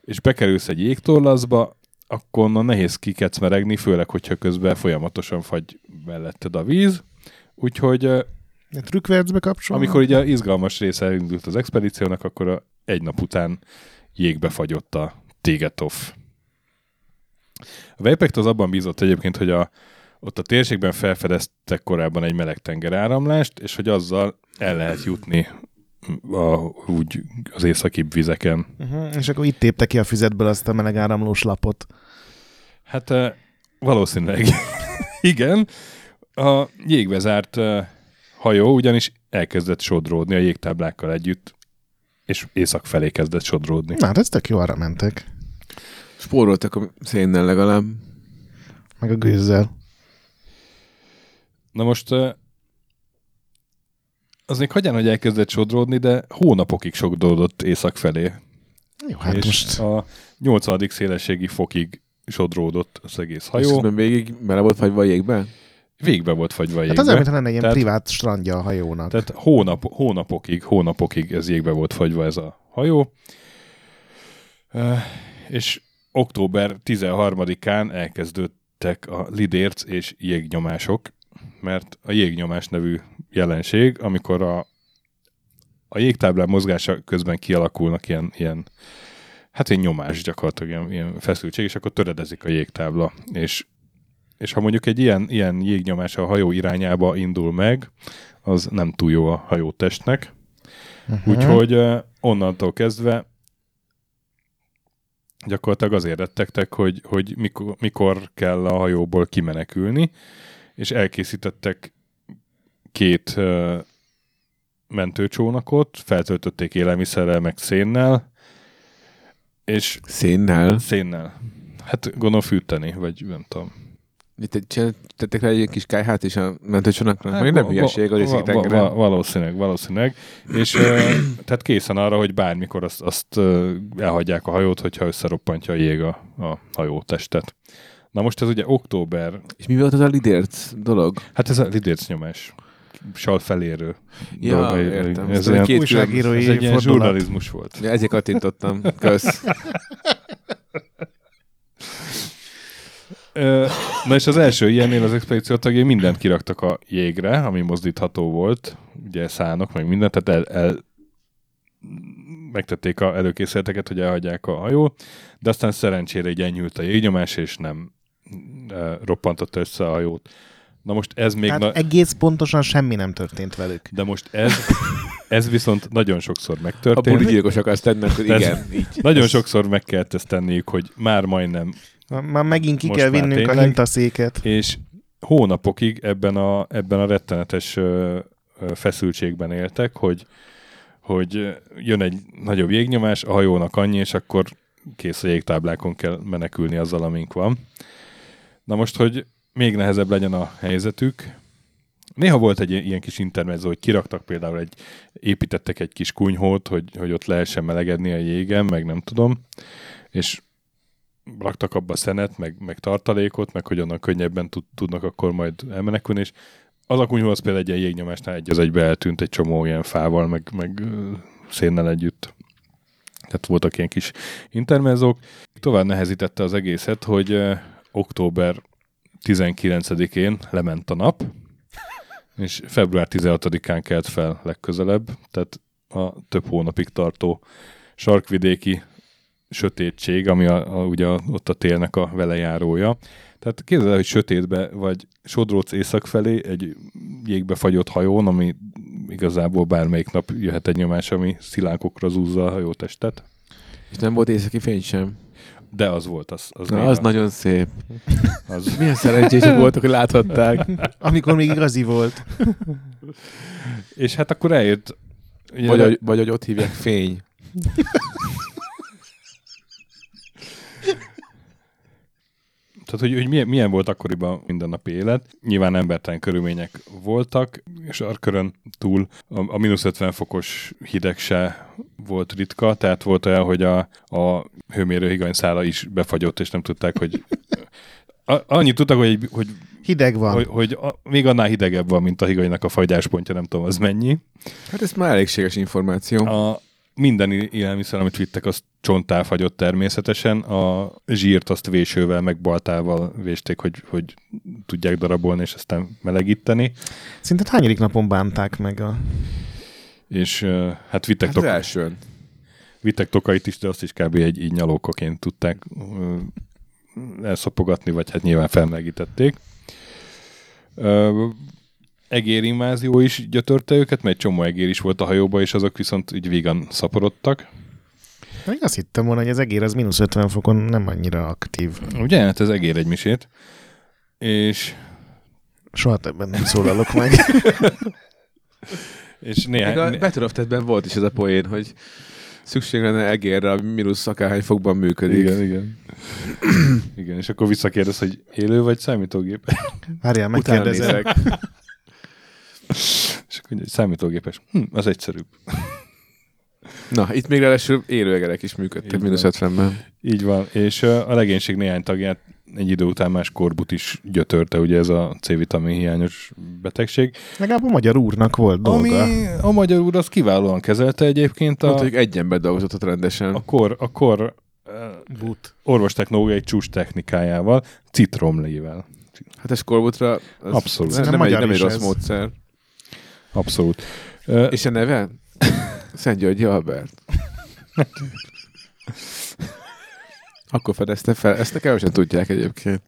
és bekerülsz egy jégtorlaszba, akkor onnan nehéz kikecmeregni, főleg, hogyha közben folyamatosan fagy melletted a víz. Úgyhogy a trükkvercbe kapcsol. amikor ugye a izgalmas része elindult az expedíciónak, akkor a, egy nap után jégbe fagyott a Tégetov. A Vejpekt az abban bízott egyébként, hogy a, ott a térségben felfedeztek korábban egy meleg tengeráramlást, és hogy azzal el lehet jutni a, úgy az északibb vizeken. Uh-huh. És akkor itt tépte ki a füzetből azt a meleg áramlós lapot. Hát eh, valószínűleg igen. A jégbe zárt eh, hajó ugyanis elkezdett sodródni a jégtáblákkal együtt, és észak felé kezdett sodródni. Na, hát ez tök jó, arra mentek. Spóroltak a szénnel legalább. Meg a gőzzel. Na most az még hagyján, hogy elkezdett sodródni, de hónapokig sodródott észak felé. Jó, hát és most a 80. szélességi fokig sodródott az egész És hajó. közben végig bele volt fagyva a jégbe? Végbe volt fagyva a hát jégbe. az olyan, mintha lenne ilyen Tehát- privát strandja a hajónak. Tehát hónap, hónapokig, hónapokig ez jégbe volt fagyva ez a hajó. És október 13-án elkezdődtek a lidérc és jégnyomások, mert a jégnyomás nevű jelenség, amikor a, a jégtáblán mozgása közben kialakulnak ilyen, ilyen hát ilyen nyomás gyakorlatilag, ilyen, ilyen feszültség, és akkor töredezik a jégtábla. És, és ha mondjuk egy ilyen, ilyen jégnyomás a hajó irányába indul meg, az nem túl jó a hajótestnek. Uh-huh. Úgyhogy onnantól kezdve gyakorlatilag azért rettegtek, hogy, hogy mikor, mikor kell a hajóból kimenekülni, és elkészítettek két uh, mentőcsónakot, feltöltötték élelmiszerrel, meg szénnel, és Szénnel? szénnel. Hát gondolom fűteni, vagy nem tudom. Csinál- tettek rá egy kis kájhát is a mentőcsónaknak? Hát, nem hülyeség a részik tengeren. va- Valószínűleg, valószínűleg. És tehát készen arra, hogy bármikor azt, azt elhagyják a hajót, hogyha összeroppantja a jég a, a hajótestet. Na most ez ugye október, És mi volt az a lidérc dolog? hát ez a lidérc nyomás. sal felérő. Ja, dolga. értem. Ez, ilyen, két újságírói ez egy ilyen zsurnalizmus volt. Ja, ezért kattintottam. Kösz. Na és az első ilyennél az expedíció tagjai mindent kiraktak a jégre, ami mozdítható volt, ugye szánok, meg mindent, tehát el, el megtették a előkészületeket, hogy elhagyják a hajót, de aztán szerencsére így enyhült a jégnyomás, és nem e, roppantott össze a hajót. Na most ez még... Hát Na, egész pontosan semmi nem történt velük. de most ez, ez viszont nagyon sokszor A megtörtént. buligyilkos akarsz tenni, akkor Ez- igen, így. Nagyon sokszor meg kellett ezt tenniük, hogy már majdnem Már megint ki Most kell vinnünk a tényleg. hintaszéket. és hónapokig ebben a, ebben a rettenetes ö, ö, feszültségben éltek, hogy, hogy jön egy nagyobb jégnyomás, a hajónak annyi, és akkor kész a jégtáblákon kell menekülni azzal, amink van. Na most, hogy még nehezebb legyen a helyzetük, Néha volt egy ilyen kis intermezzo, hogy kiraktak például egy, építettek egy kis kunyhót, hogy, hogy ott lehessen melegedni a jégen, meg nem tudom, és raktak abba szenet, meg, meg tartalékot, meg hogy onnan könnyebben tud, tudnak akkor majd elmenekülni, és az a kunyhó az például egy ilyen jégnyomásnál egy az egybe eltűnt egy csomó ilyen fával, meg, meg szénnel együtt. Tehát voltak ilyen kis intermezók. Tovább nehezítette az egészet, hogy október 19-én lement a nap, és február 16-án kelt fel legközelebb, tehát a több hónapig tartó sarkvidéki sötétség, ami a, a, ugye a, ott a télnek a velejárója. Tehát képzeld el, hogy sötétbe vagy sodróc észak felé egy jégbe fagyott hajón, ami igazából bármelyik nap jöhet egy nyomás, ami szilánkokra zúzza a hajótestet. És nem volt északi fény sem. De az volt, az, az, Na, az a- nagyon szép. az, Milyen szerencsések voltak, hogy láthatták. Amikor még igazi volt. És hát akkor eljött ugye, Vagy, hogy, vagy hogy ott hívják fény. Tehát, hogy, hogy milyen, milyen volt akkoriban mindennapi élet. Nyilván embertelen körülmények voltak, és Arkörön túl a, a mínusz 50 fokos hideg se volt ritka, tehát volt olyan, hogy a, a hőmérő higanyszála is befagyott, és nem tudták, hogy a, annyit tudtak, hogy, hogy, Hideg van. hogy, hogy a, még annál hidegebb van, mint a higanynak a fagyáspontja, nem tudom, az mennyi. Hát ez már elégséges információ. A minden élelmiszer, amit vittek, az csonttá fagyott természetesen. A zsírt azt vésővel, meg baltával vésték, hogy, hogy tudják darabolni, és aztán melegíteni. Szinte hányadik napon bánták meg a... És hát vittek, Hát az tok- elsőn. vittek tokait is, de azt is kb. egy így nyalókaként tudták elszapogatni, vagy hát nyilván felmelegítették. Egérinvázió is gyötörte őket, mert egy csomó egér is volt a hajóba, és azok viszont így vígan szaporodtak. Még azt hittem volna, hogy az egér az mínusz 50 fokon nem annyira aktív. Ugye? Hát ez egér egy misét. És, Soha többen nem szólalok meg. és Még néhány... a né- Battle of Ted-ben volt is ez a poén, hogy szükség lenne egérre, ami mínusz akárhány fokban működik. igen, igen. igen, és akkor visszakérdez, hogy élő vagy számítógép? Várjál, nézek. És akkor hogy számítógépes. Hm, az egyszerűbb. Na, itt még ráadásul élőegerek is működtek mínusz van. 50-ben. Így van, és a legénység néhány tagját egy idő után más korbut is gyötörte, ugye ez a C-vitamin hiányos betegség. Legalább a magyar úrnak volt dolga. Ami a magyar úr az kiválóan kezelte egyébként a, Mondta, hogy egy ember dolgozott ott rendesen. a kor, a kor But. orvostechnológiai csúcs technikájával, citromlével. Hát ez Korbutra az Abszolút. Nem, nem, Nem egy, nem egy rossz ez. módszer. Abszolút. Ö, És a neve? Szent Györgyi Albert. Akkor fedezte fel. Ezt kevesen tudják egyébként.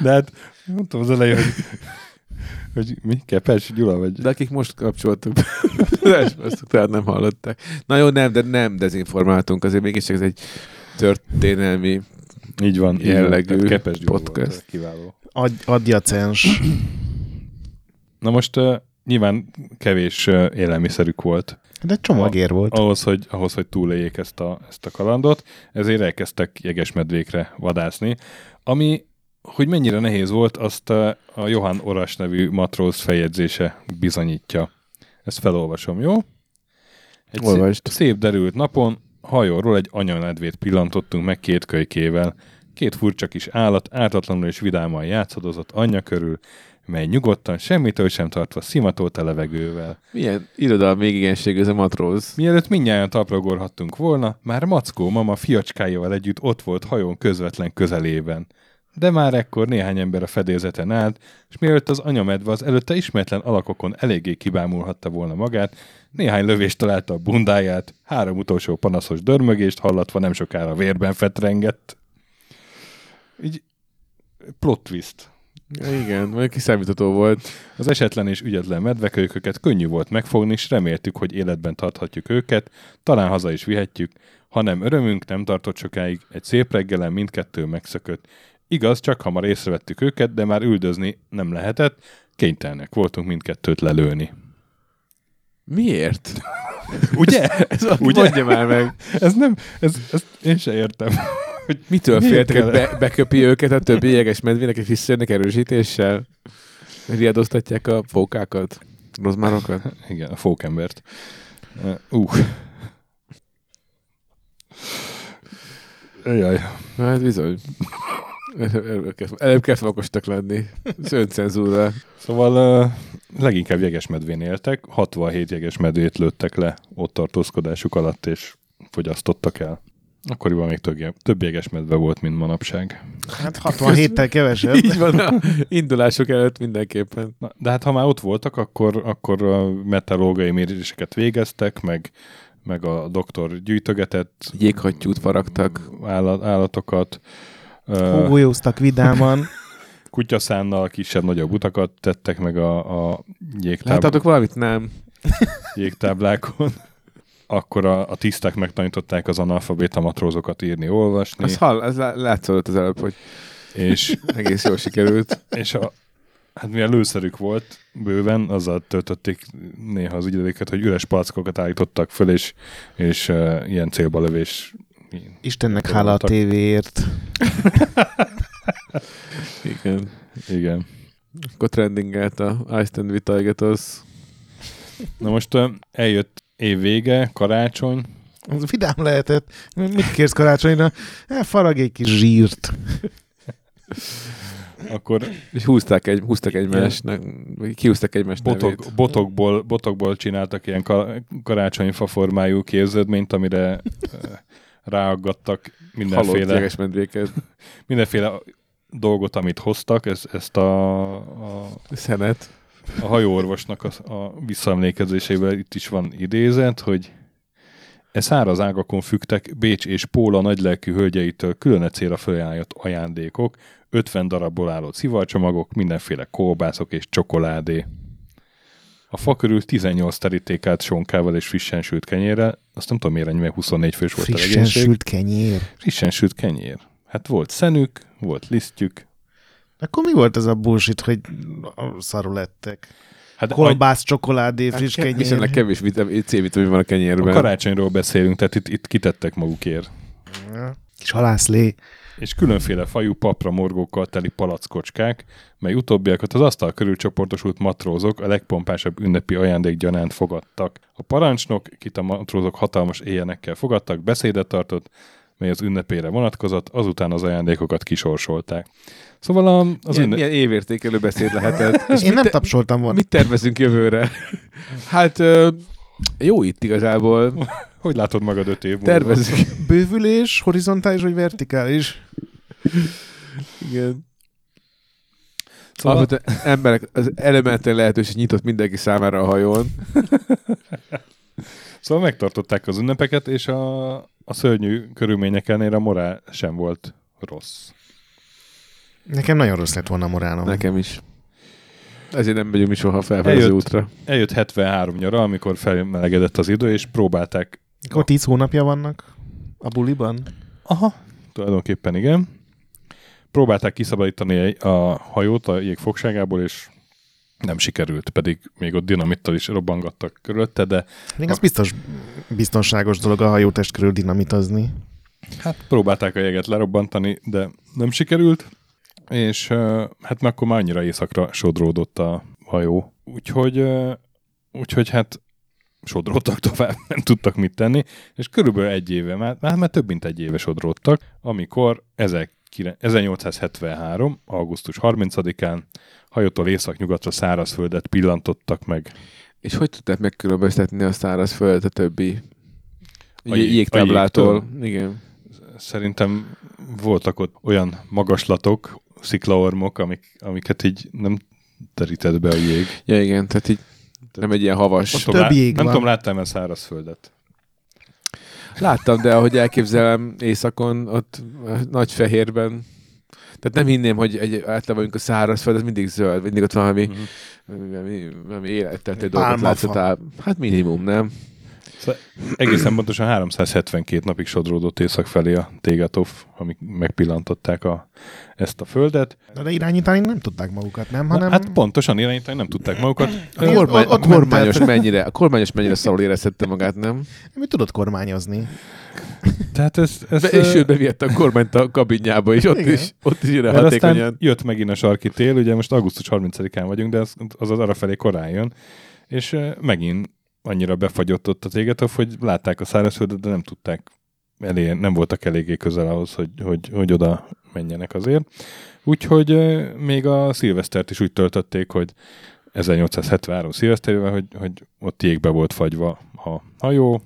De hát mondtam az elején, hogy, hogy mi? Kepes Gyula vagy? De akik most kapcsoltuk be, azt tehát nem hallották. Na jó, nem, de nem dezinformáltunk. Azért mégiscsak ez egy történelmi Így van. így van. jellegű Tehát Kepes Gyula podcast. Volt, kiváló. Ad- adjacens. Na most uh, nyilván kevés élelmiszerük volt De egér volt. ahhoz, hogy, ahhoz, hogy túléljék ezt a, ezt a kalandot, ezért elkezdtek jegesmedvékre vadászni, ami, hogy mennyire nehéz volt, azt a Johann Oras nevű matróz feljegyzése bizonyítja. Ezt felolvasom, jó? Egy Olvasd. szép, szép derült napon hajóról egy anyanedvét pillantottunk meg két kölykével. Két furcsa kis állat ártatlanul és vidáman játszadozott anyja körül, mely nyugodtan, semmitől sem tartva szimatolt a levegővel. Milyen irodalmi igénységű ez a matróz. Mielőtt mindjárt taprogorhattunk volna, már Mackó mama fiacskájával együtt ott volt hajón közvetlen közelében. De már ekkor néhány ember a fedélzeten állt, és mielőtt az anyamedve az előtte ismeretlen alakokon eléggé kibámulhatta volna magát, néhány lövést találta a bundáját, három utolsó panaszos dörmögést hallatva nem sokára vérben fetrengett. Így plot twist. Igen, vagy kiszámítható volt. Az esetlen és ügyetlen medvekölyköket könnyű volt megfogni, és reméltük, hogy életben tarthatjuk őket, talán haza is vihetjük, hanem örömünk nem tartott sokáig, egy szép reggelen mindkettő megszökött. Igaz, csak hamar észrevettük őket, de már üldözni nem lehetett, kénytelnek voltunk mindkettőt lelőni. Miért? Ugye? Ez Ugye? mondja már meg. Ez nem, ez, ez én se értem. Hogy Mitől féltek, hogy be, beköpi őket a többi jeges medvének, és visszajönnek erősítéssel? Riadoztatják a fókákat? Rozmárokat? Igen, a fókembert. Uh. Jaj. Hát bizony. Előbb kell, előbb kell okostak lenni. Ez öncenzúra. Szóval uh, leginkább jegesmedvén éltek, 67 jegesmedvét lőttek le ott tartózkodásuk alatt, és fogyasztottak el. Akkoriban még több, több jegesmedve volt, mint manapság. Hát 67-tel kevesebb. Így van a indulások előtt mindenképpen. Na, de hát ha már ott voltak, akkor, akkor a meteorológiai méréseket végeztek, meg, meg a doktor gyűjtögetett Jéghattyút faragtak. állat, állatokat. Hógolyóztak vidáman. kutyaszánnal kisebb-nagyobb utakat tettek meg a, a jégtáb, Láttatok valamit? Nem. jégtáblákon. Akkor a, a tisztek megtanították az analfabéta matrózokat írni, olvasni, Az hall, az lá- látszott az előbb, hogy és, egész jól sikerült. és a, hát milyen lőszerük volt bőven, azzal töltötték néha az ügyedéket, hogy üres palackokat állítottak föl, és, és uh, ilyen célba lövés. Istennek hála a tévéért. Igen. Igen. Akkor trendingelt a Ice and Vitaigatos. Na most uh, eljött év vége, karácsony, Az vidám lehetett. Mit kérsz karácsonyra? Hát farag egy kis zsírt. akkor És húzták, egy, húztak egymásnak, kihúztak egymást botok, nevét. botokból, botokból csináltak ilyen ka- karácsonyfa formájú kéződményt, amire uh, ráaggattak Halott mindenféle, medvéket. mindenféle dolgot, amit hoztak. Ez, ezt a, a, Szenet. A hajóorvosnak a, a visszaemlékezésében itt is van idézet, hogy e száraz ágakon fügtek Bécs és Póla nagylelkű hölgyeitől külön célra felajánlott ajándékok, 50 darabból álló szivarcsomagok, mindenféle kolbászok és csokoládé. A fa körül 18 teríték állt sonkával és frissen sült kenyérrel, azt nem tudom miért mert 24 fős volt a Frissen legénység. sült kenyér. Frissen sült kenyér. Hát volt szenük, volt lisztjük. Akkor mi volt ez a bullshit, hogy szarul lettek? Hát Kolbász, csokoládé, friss Hát, viszonylag kenyér. kevés vitamin, C-vitamin van a a kenyérben. karácsonyról beszélünk, tehát itt, itt kitettek magukért. Kis halászlé. és különféle fajú papra morgókkal teli palackocskák, mely utóbbiakat az asztal körül csoportosult matrózok a legpompásabb ünnepi ajándék gyanánt fogadtak. A parancsnok, kit a matrózok hatalmas éjjenekkel fogadtak, beszédet tartott, mely az ünnepére vonatkozott, azután az ajándékokat kisorsolták. Szóval a, az milyen, ünnep... milyen évértékelő beszéd lehetett. És Én nem te- tapsoltam volna. Mit tervezünk jövőre? Hát ö, jó itt igazából. Hogy látod magad öt év múlva? Tervezünk. Bővülés, horizontális vagy vertikális? Igen. Szóval, Szóval... emberek, az elementary lehetőség nyitott mindenki számára a hajón. szóval megtartották az ünnepeket, és a, a szörnyű körülmények ellenére a morál sem volt rossz. Nekem nagyon rossz lett volna a morálom. Nekem is. Ezért nem megyünk mi soha felfelé Eljött. útra. Eljött 73 nyara, amikor felmelegedett az idő, és próbálták Akkor 10 hónapja vannak a buliban. Aha. Tulajdonképpen igen. Próbálták kiszabadítani a hajót a jég fogságából, és nem sikerült, pedig még ott dinamittal is robbangattak körülötte, de Még az biztos biztonságos dolog a hajótest körül dinamitozni. hát próbálták a jeget lerobbantani, de nem sikerült, és hát már akkor már annyira éjszakra sodródott a hajó. Úgyhogy, úgyhogy hát sodródtak tovább, nem tudtak mit tenni, és körülbelül egy éve, már, már, már több mint egy éve sodródtak, amikor kire- 1873. augusztus 30-án hajótól északnyugatra szárazföldet pillantottak meg. És hogy tudták megkülönböztetni a szárazföldet a többi A a jég- jégtáblától? Igen. Szerintem voltak ott olyan magaslatok, sziklaormok, amik, amiket így nem terített be a jég. Ja, igen, tehát így nem egy ilyen havas. Ott tudom, több jég nem van. tudom, láttam-e szárazföldet. Láttam, de ahogy elképzelem éjszakon, ott eh, nagy fehérben, tehát nem hinném, hogy egy általában vagyunk a szárazföld, ez mindig zöld, mindig ott valami, Mhm. valami, valami, életteltő dolgot el. Hát minimum, nem? Szóval egészen pontosan 372 napig sodródott észak felé a Tégatov, amik megpillantották a, ezt a földet. De irányítani nem tudták magukat, nem? Na, Hanem Hát pontosan irányítani nem tudták magukat. A, kormány, a, kormányos mennyire, a kormányos mennyire szarul érezhette magát, nem? mi tudott kormányozni. Tehát ez, ez Be, és ő beviette a kormányt a kabinjába, és ott Igen. is, ott is ide aztán hatékonyan. jött megint a sarki tél, ugye most augusztus 30-án vagyunk, de az, az, az arra felé korán jön, és megint annyira befagyott ott a tégetov, hogy látták a szárazföldet, de nem tudták elé, nem voltak eléggé közel ahhoz, hogy, hogy, hogy oda menjenek azért. Úgyhogy még a szilvesztert is úgy töltötték, hogy 1873 szilveszterével, hogy, hogy ott jégbe volt fagyva a hajó,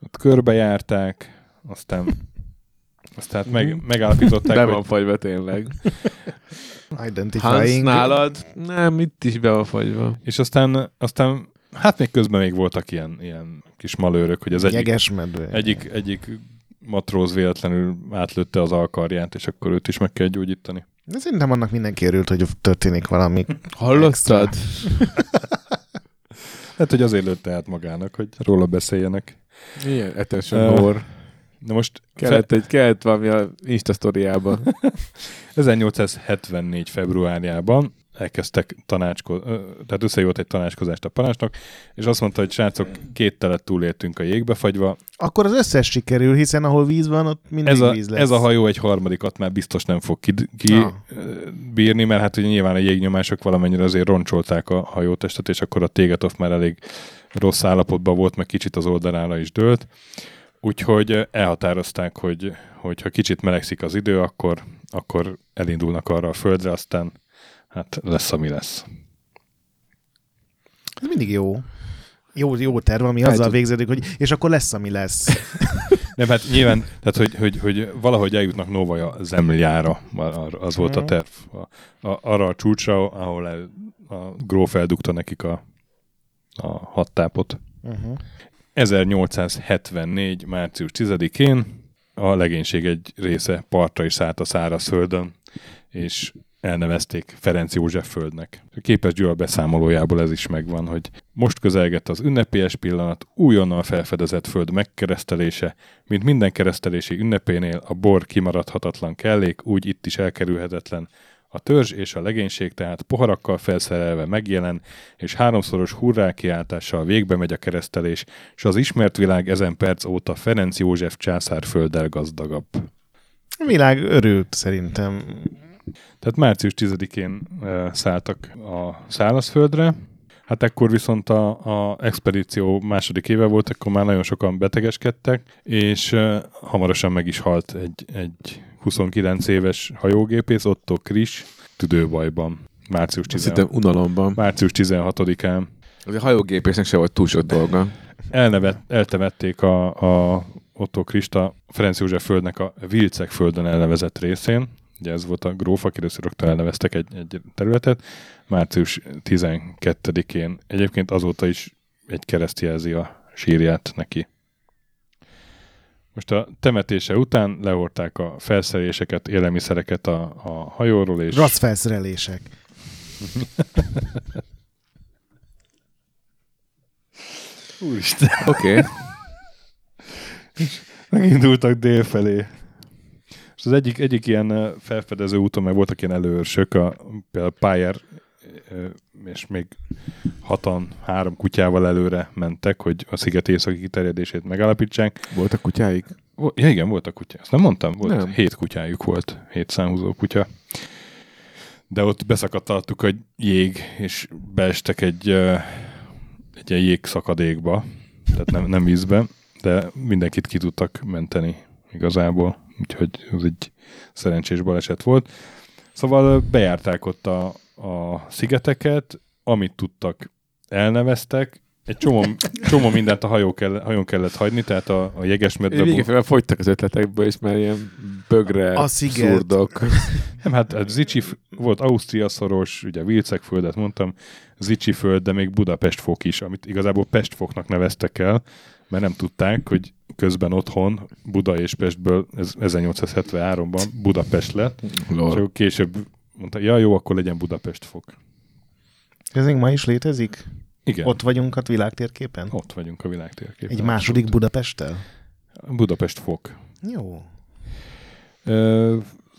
ott körbejárták, aztán aztán meg, megállapították, Be hogy van fagyva tényleg. Hans nálad? Nem, itt is be van fagyva. És aztán, aztán hát még közben még voltak ilyen, ilyen kis malőrök, hogy az egyik, egyik, egyik matróz véletlenül átlőtte az alkarját, és akkor őt is meg kell gyógyítani. De szerintem annak mindenki örült, hogy történik valami. Hallottad? Hát, hogy azért lőtte át magának, hogy róla beszéljenek. Ilyen attention Ö, whore. De most Kellett, egy, kellett valami a Insta sztoriába. 1874. februárjában elkezdtek tanácsko- ö, tehát összejött egy tanácskozást a parancsnok, és azt mondta, hogy srácok, két telet túléltünk a jégbe fagyva, Akkor az összes sikerül, hiszen ahol víz van, ott mindig ez a, víz lesz. ez a hajó egy harmadikat már biztos nem fog kid- ki, Ah. bírni, mert hát ugye nyilván a jégnyomások valamennyire azért roncsolták a hajótestet, és akkor a Tégetov már elég rossz állapotban volt, meg kicsit az oldalára is dőlt. Úgyhogy elhatározták, hogy, hogy ha kicsit melegszik az idő, akkor, akkor elindulnak arra a földre, aztán hát lesz, ami lesz. Ez mindig jó. Jó, jó terv, ami Hát, azzal végződik, hogy és akkor lesz, ami lesz. Nem, hát nyilván, tehát hogy, hogy, hogy valahogy eljutnak Novaja zemljára, az volt a Mhm. terv. A, a, arra a csúcsra, ahol el, a gróf eldugta nekik a, a hattápot. Uh-huh. 1874. március 10-én a legénység egy része partra is szállt a szárazföldön, és elnevezték Ferenc József földnek. A képes Gyula beszámolójából ez is megvan, hogy most közelgett az ünnepélyes pillanat, újonnan felfedezett föld megkeresztelése, mint minden keresztelési ünnepénél a bor kimaradhatatlan kellék, úgy itt is elkerülhetetlen. A törzs és a legénység tehát poharakkal felszerelve megjelen, és háromszoros hurrá kiáltással végbe megy a keresztelés, és az ismert világ ezen perc óta Ferenc József császár földdel gazdagabb. A világ örült szerintem. Tehát március 10-én e, szálltak a szárazföldre, hát ekkor viszont a, a expedíció második éve volt, akkor már nagyon sokan betegeskedtek, és hamarosan meg is halt egy, egy 29 éves hajógépész, Otto Kris, tüdőbajban, március, Azt 16, hittem unalomban. március 16-án. Az a hajógépésznek se volt túl sok dolga. Elnevet, eltemették a, a Otto Krista Ferenc József földnek a Vilcek földön elnevezett részén. Ugye ez volt a gróf, aki először rögtön elneveztek egy, egy területet. Március 12-én egyébként azóta is egy kereszt jelzi a sírját neki. Most a temetése után lehorták a felszereléseket, élelmiszereket a, a hajóról, és Rossz felszerelések. Úristen. Oké. Okay. megindultak dél felé. És az egyik, egyik ilyen felfedező úton, meg voltak ilyen előörsök, a, például Pályár és még hatan, három kutyával előre mentek, hogy a sziget északi kiterjedését megállapítsák. Voltak kutyáik? Ja igen, voltak kutya. Ezt nem mondtam? Volt. Nem. Hét kutyájuk volt, hét számhúzó kutya. De ott beszakadt alattuk egy jég, és beestek egy, egy ilyen jégszakadékba, tehát nem, nem vízbe, de mindenkit ki tudtak menteni igazából. Úgyhogy ez egy szerencsés baleset volt. Szóval bejárták ott a, a szigeteket, amit tudtak, elneveztek, egy csomó, csomó mindent a hajó kell, hajón kellett hagyni, tehát a, a jegesmedve... Végén fogytak az ötletekből, és már ilyen bögre, A sziget. szurdok. Nem, hát hát Zicsi volt Ausztria szoros, ugye Vilcek földet mondtam, Zicsi föld, de még Budapest fok is, amit igazából Pestfoknak neveztek el, mert nem tudták, hogy közben otthon Buda és Pestből ez 1873-ban Budapest lett, és Lol. akkor később mondta, ja jó, akkor legyen Budapest fok. Ez még ma is létezik? Igen, Ott vagyunk a világtérképen? ott vagyunk a világtérképen. Egy második Budapesttel? Budapest fok. Jó. Ö,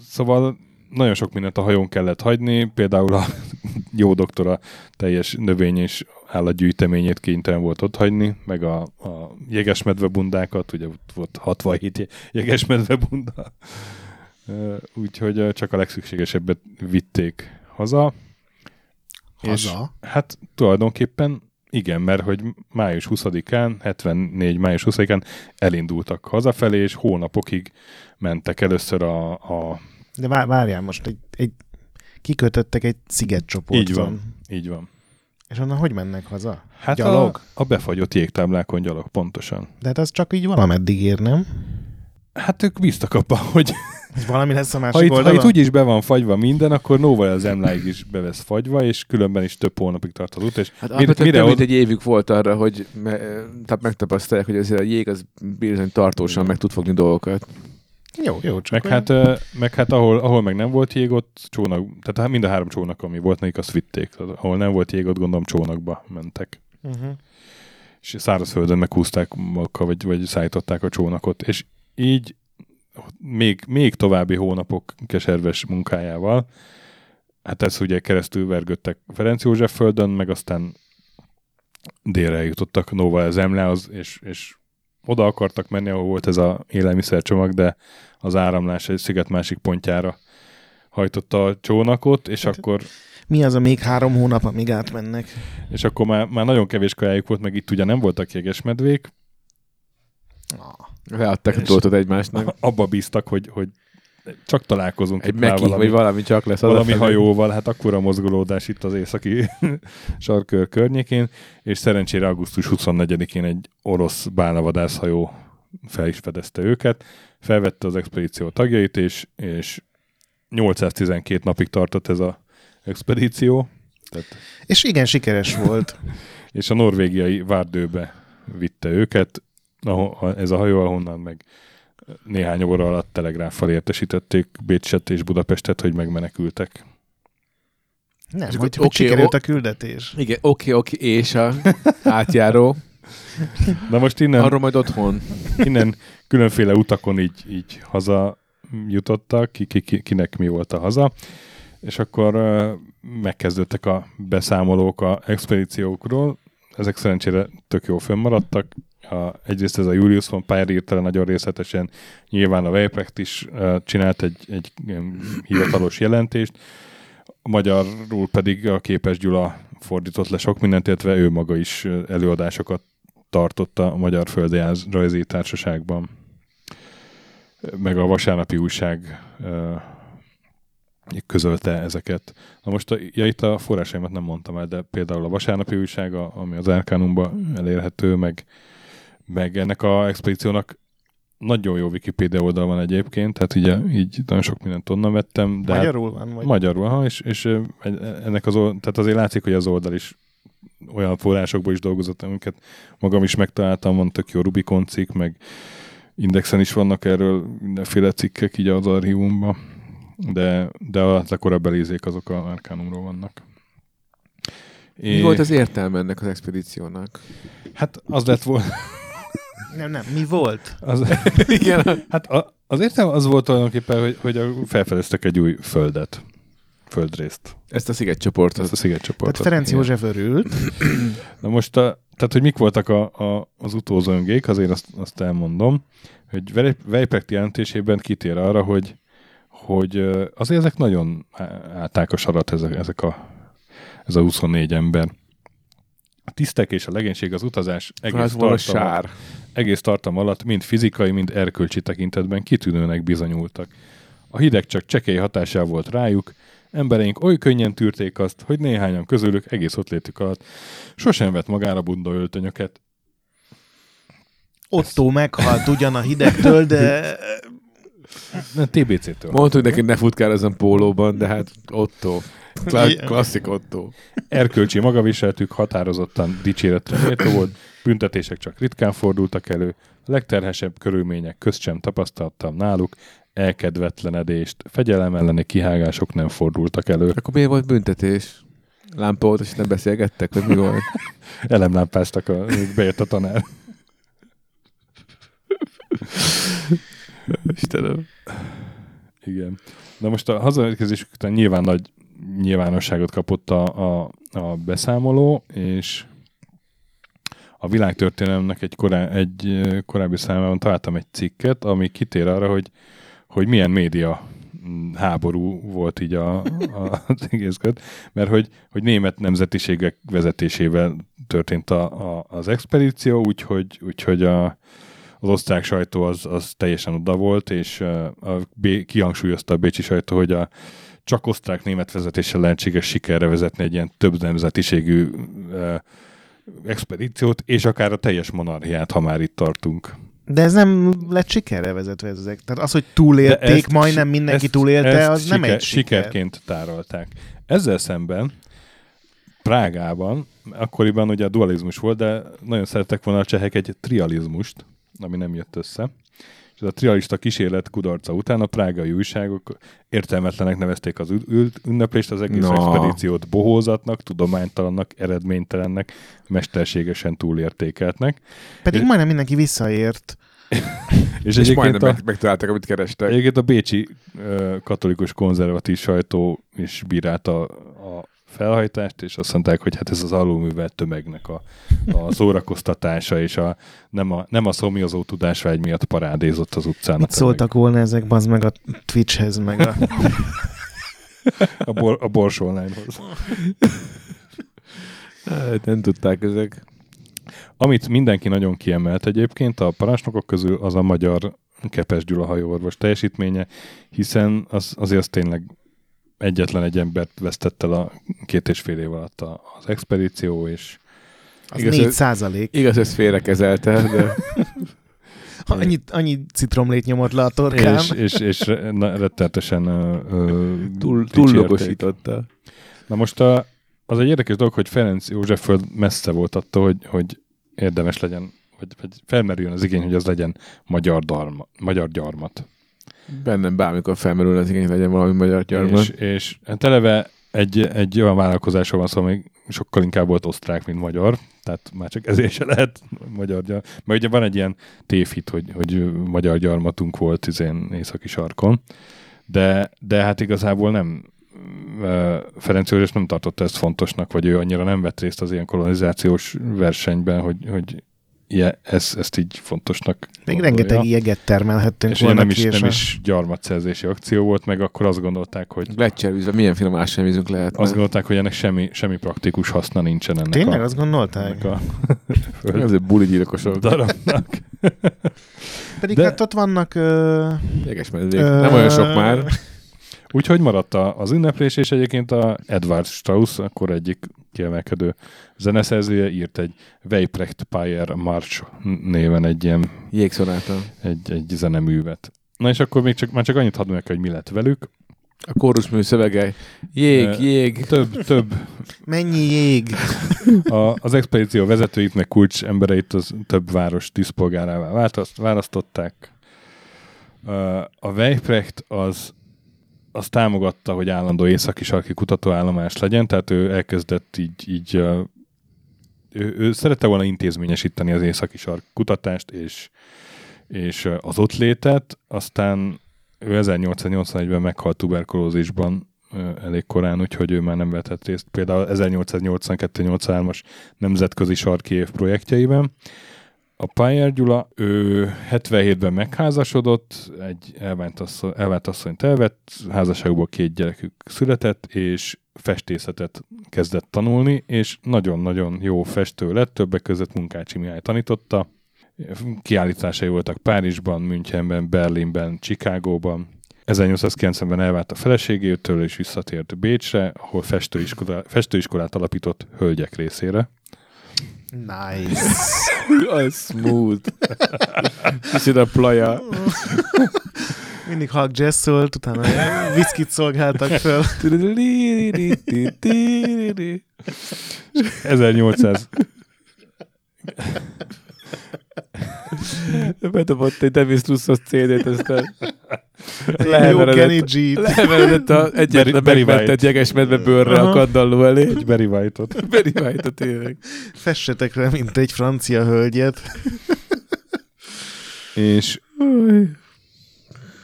szóval nagyon sok mindent a hajón kellett hagyni, például a jó doktora teljes növény és állatgyűjteményét kénytelen volt ott hagyni, meg a, a jegesmedve bundákat, ugye volt 67 je- jegesmedve bunda, úgyhogy csak a legszükségesebbet vitték haza. És Haza? hát tulajdonképpen igen, mert hogy május 20-án, 74. május 20-án elindultak hazafelé, és hónapokig mentek először a, a De vár, várjál most, egy, egy, kikötöttek egy szigetcsoporton. Így van. így van. És onnan hogy mennek haza? Hát Gyalog? A, a befagyott jégtáblákon gyalog, pontosan. De hát az csak így valameddig ér, nem? Hát ők bíztak abban, hogy valami lesz a másik ha itt, ha oldalon? itt úgyis be van fagyva minden, akkor Nóval az emláig is be lesz fagyva, és különben is több hónapig tart az út, és Hát mire, mire, mire több mint egy évük volt arra, hogy me, tehát megtapasztalják, hogy azért a jég az bizony tartósan meg tud fogni dolgokat. Jó, jó, csak meg hát, ö, meg hát ahol, ahol meg nem volt jég, ott csónak, tehát hát mind a három csónak, ami volt nekik, azt vitték. Tehát, ahol nem volt jég, ott gondolom csónakba mentek. Uh-huh. és szárazföldön meghúzták magukkal, vagy, vagy szállították a csónakot, és így még, még további hónapok keserves munkájával, hát ez ugye keresztül vergődtek Ferenc József földön, meg aztán délre jutottak Nova Zemlehoz, és, és oda akartak menni, ahol volt ez a élelmiszercsomag, de az áramlás egy sziget másik pontjára hajtotta a csónakot, és Hát- akkor Mi az a még három hónap, amíg átmennek? és akkor már, már nagyon kevés kajájuk volt, meg itt ugye nem voltak jegesmedvék, Leadták a És- dolgot egymásnak. abba bíztak, hogy, hogy csak találkozunk Egy meki, valami, vagy valami csak lesz. valami hazafelé. hajóval, hát akkora mozgolódás itt az északi sarkör környékén, és szerencsére augusztus 24-én egy orosz bálnavadászhajó fel is fedezte őket, felvette az expedíció tagjait, és, és 812 napig tartott ez a expedíció, tehát, És igen, sikeres volt. és a norvégiai Várdőbe vitte őket, ahol, ez a hajó, ahonnan meg néhány óra alatt telegráffal értesítették Bécset és Budapestet, hogy megmenekültek. Nem, hogy, hogy oké, sikerült a küldetés. Igen, oké, oké, és a átjáró. Na most innen, Arról majd otthon. innen különféle utakon így, így haza jutottak, ki, ki, ki, kinek mi volt a haza, és akkor uh, megkezdődtek a beszámolók a expedíciókról. Ezek szerencsére tök jó fönnmaradtak. A, egyrészt ez a Julius von Payer írta le nagyon részletesen, nyilván a Weiprecht is uh, csinált egy, egy hivatalos jelentést, magyarul pedig a Képes Gyula fordított le sok mindent, illetve ő maga is előadásokat tartott a Magyar Földrajzi Társaságban. Meg a vasárnapi újság ö, közölte ezeket. Na most, a, ja, itt a forrásaimat nem mondtam el, de például a vasárnapi újság, a- ami az Arcanumban elérhető, meg, meg ennek a expedíciónak nagyon jó Wikipedia oldal van egyébként, tehát ugye, így nagyon sok mindent onnan vettem. De hát- Magyarul van? Vagy? Magyarul, ha, és, és ennek az oldal, tehát azért látszik, hogy az oldal is olyan forrásokból is dolgozott, amiket magam is megtaláltam, van tök jó Rubicon cikk, meg Indexen is vannak erről mindenféle cikkek így az archívumban, de, de a, a korabeli izék azok a Arcanumról vannak. Mi volt az értelme ennek az expedíciónak? Hát az lett volna, Nem, nem. Mi volt? az, Igen. hát a, az értelme az volt tulajdonképpen, hogy, hogy felfedeztek egy új földet, földrészt, Ezt a szigetcsoportot. ezt a szigetcsoportot. Tehát Ferenc Igen. József örült. Na most, a, tehát, hogy mik voltak a, a, az utózöngék, azért azt, azt elmondom, hogy Vej- Weiprecht jelentésében kitér arra, hogy, hogy azért ezek nagyon állták a sarat, ezek, ezek a, ez a 24 ember. A tisztek és a legénység az utazás egész tartalma, sár. egész tartam alatt mind fizikai, mind erkölcsi tekintetben kitűnőnek bizonyultak. A hideg csak csekély hatással volt rájuk, embereink oly könnyen tűrték azt, hogy néhányan közülük egész ott létük alatt sosem vett magára bunda öltönyöket. Otto meghalt ugyan a hidegtől, de Nem, TBC-től. Mondtuk neki, ne futkározom pólóban, de hát Otto. Kla- klasszik Otto. Erkölcsi magaviseltük határozottan dicséretre méltó volt, büntetések csak ritkán fordultak elő, legterhesebb körülmények közt sem tapasztaltam náluk, elkedvetlenedést, fegyelem elleni kihágások nem fordultak elő. Akkor miért volt büntetés? Lámpa volt, és nem beszélgettek, vagy mi volt? Elemlámpáztak, a, bejött a tanár. Istenem. Igen. Na most a hazaérkezésük után nyilván nagy nyilvánosságot kapott a, a, a beszámoló, és a világtörténelemnek egy, korá, egy korábbi számában találtam egy cikket, ami kitér arra, hogy, hogy milyen média mm, háború volt így a, a, az egész köt, mert hogy, hogy német nemzetiségek vezetésével történt a, a, az expedíció, úgyhogy, úgyhogy a, az osztrák sajtó az, az teljesen oda volt, és a B, kihangsúlyozta a bécsi sajtó, hogy a csak osztrák-német vezetéssel lehetséges sikerre vezetni egy ilyen több nemzetiségű expedíciót, és akár a teljes monarchiát, ha már itt tartunk. de ez nem lett sikerre vezetve ezek. Tehát az, hogy túlélték, ezt majdnem mindenki ezt- túlélte, ezt az nem siker, egy siker. sikerként tárolták. Ezzel szemben Prágában, akkoriban ugye a dualizmus volt, de nagyon szerettek volna a csehek egy trializmust, ami nem jött össze. És a trialista kísérlet kudarca után a prágai újságok értelmetlenek nevezték az ünneplést, az egész Na. expedíciót bohózatnak, tudománytalannak, eredménytelennek, mesterségesen túlértékeltnek. Pedig majdnem mindenki visszaért. És, És majdnem a, meg, megtalálták, amit kerestek. Egyébként a bécsi ö, katolikus konzervatív sajtó is bírálta a felhajtást, és azt mondták, hogy hát ez az alulművelt tömegnek a, a szórakoztatása, és a, nem, a, nem a szomjazó tudásvágy miatt parádézott az utcán. Mit szóltak volna ezek, bazd meg a Twitchhez, meg a... A, bor, a Bors Online-hoz. Hát, nem tudták ezek. Amit mindenki nagyon kiemelt egyébként a parancsnokok közül, az a magyar Kepes Gyula hajóorvos teljesítménye, hiszen az, azért az tényleg egyetlen egy embert vesztett el a két és fél év alatt a- az expedíció, és Az Igaz, 4 ez- százalék. Igaz, ezt félrekezelte, de Annyi, annyi citromlét nyomott le a torkám. és, és, és na, rettenetesen túl, túllogosította. Na most a, az egy érdekes dolog, hogy Ferenc Józsefföld messze volt attól, hogy, hogy érdemes legyen, vagy, vagy felmerüljön az igény, hogy az legyen magyar, darma, magyar gyarmat. Bennem bármikor felmerül az igény, legyen valami magyar gyarmat. És, és hát egy, egy olyan vállalkozásról van szó, ami sokkal inkább volt osztrák, mint magyar, tehát már csak ezért se lehet magyar gyarmat. Mert ugye van egy ilyen tévhit, hogy, hogy magyar gyarmatunk volt izén északi sarkon, de, de hát igazából nem Ferenc József nem tartotta ezt fontosnak, vagy ő annyira nem vett részt az ilyen kolonizációs versenyben, hogy, hogy ilyen, ezt, ezt így fontosnak Még gondolja. rengeteg jeget termelhettünk És volna nem is, nem a- is gyarmatszerzési akció volt, meg akkor azt gondolták, hogy Lecservízve, milyen finom ásványvízünk lehet. azt gondolták, hogy ennek semmi, semmi praktikus haszna nincsen ennek Tényleg a, azt gondolták? ennek a Ezért buli gyilkosok. darabnak. Pedig De- hát ott vannak... Ö... Jeges medvék. Nem olyan sok már. Úgyhogy maradt az ünneplés, és egyébként a Edward Strauss, akkor egyik kiemelkedő zeneszerzője írt egy Weiprecht Payer March néven egy ilyen Jégszonáta. egy, egy zeneművet. Na és akkor még csak, már csak annyit hadd meg, hogy mi lett velük. A kórusmű szövege. Jég, Ö, jég. Több, több Mennyi jég? a, az expedíció vezetőit, meg kulcs embereit az több város díszpolgárává választ- választották. A Weiprecht az, az támogatta, hogy állandó északi sarki kutatóállomás legyen, tehát ő elkezdett így, így ő, ő szerette volna intézményesíteni az északi sark kutatást és, és az ott létet, aztán ő 1881-ben meghalt tuberkulózisban elég korán, úgyhogy ő már nem vehetett részt. Például 1882-83-as nemzetközi sarki év projektjeiben. A Pályár Gyula, ő 77-ben megházasodott, egy elvált, asszony, elvált asszonyt elvett, házasságból két gyerekük született, és festészetet kezdett tanulni, és nagyon-nagyon jó festő lett, többek között Munkácsi Mihály tanította. Kiállításai voltak Párizsban, Münchenben, Berlinben, Chicagóban. 1890-ben elvált a feleségétől, és visszatért Bécsre, ahol festőiskolát, festőiskolát alapított hölgyek részére. Nice. Az smooth. Kicsit a plaja. Mindig hallg jazz szólt, utána viszkit szolgáltak föl. 1800 Bedobott egy Demis Russos CD-t, aztán leheveredett- leheveredett a egyetlen Barry megmentett jegesmedve bőrre a Aha. kandalló elé. egy Barry White-ot. Barry White-ot tényleg. Fessetek le, mint egy francia hölgyet. És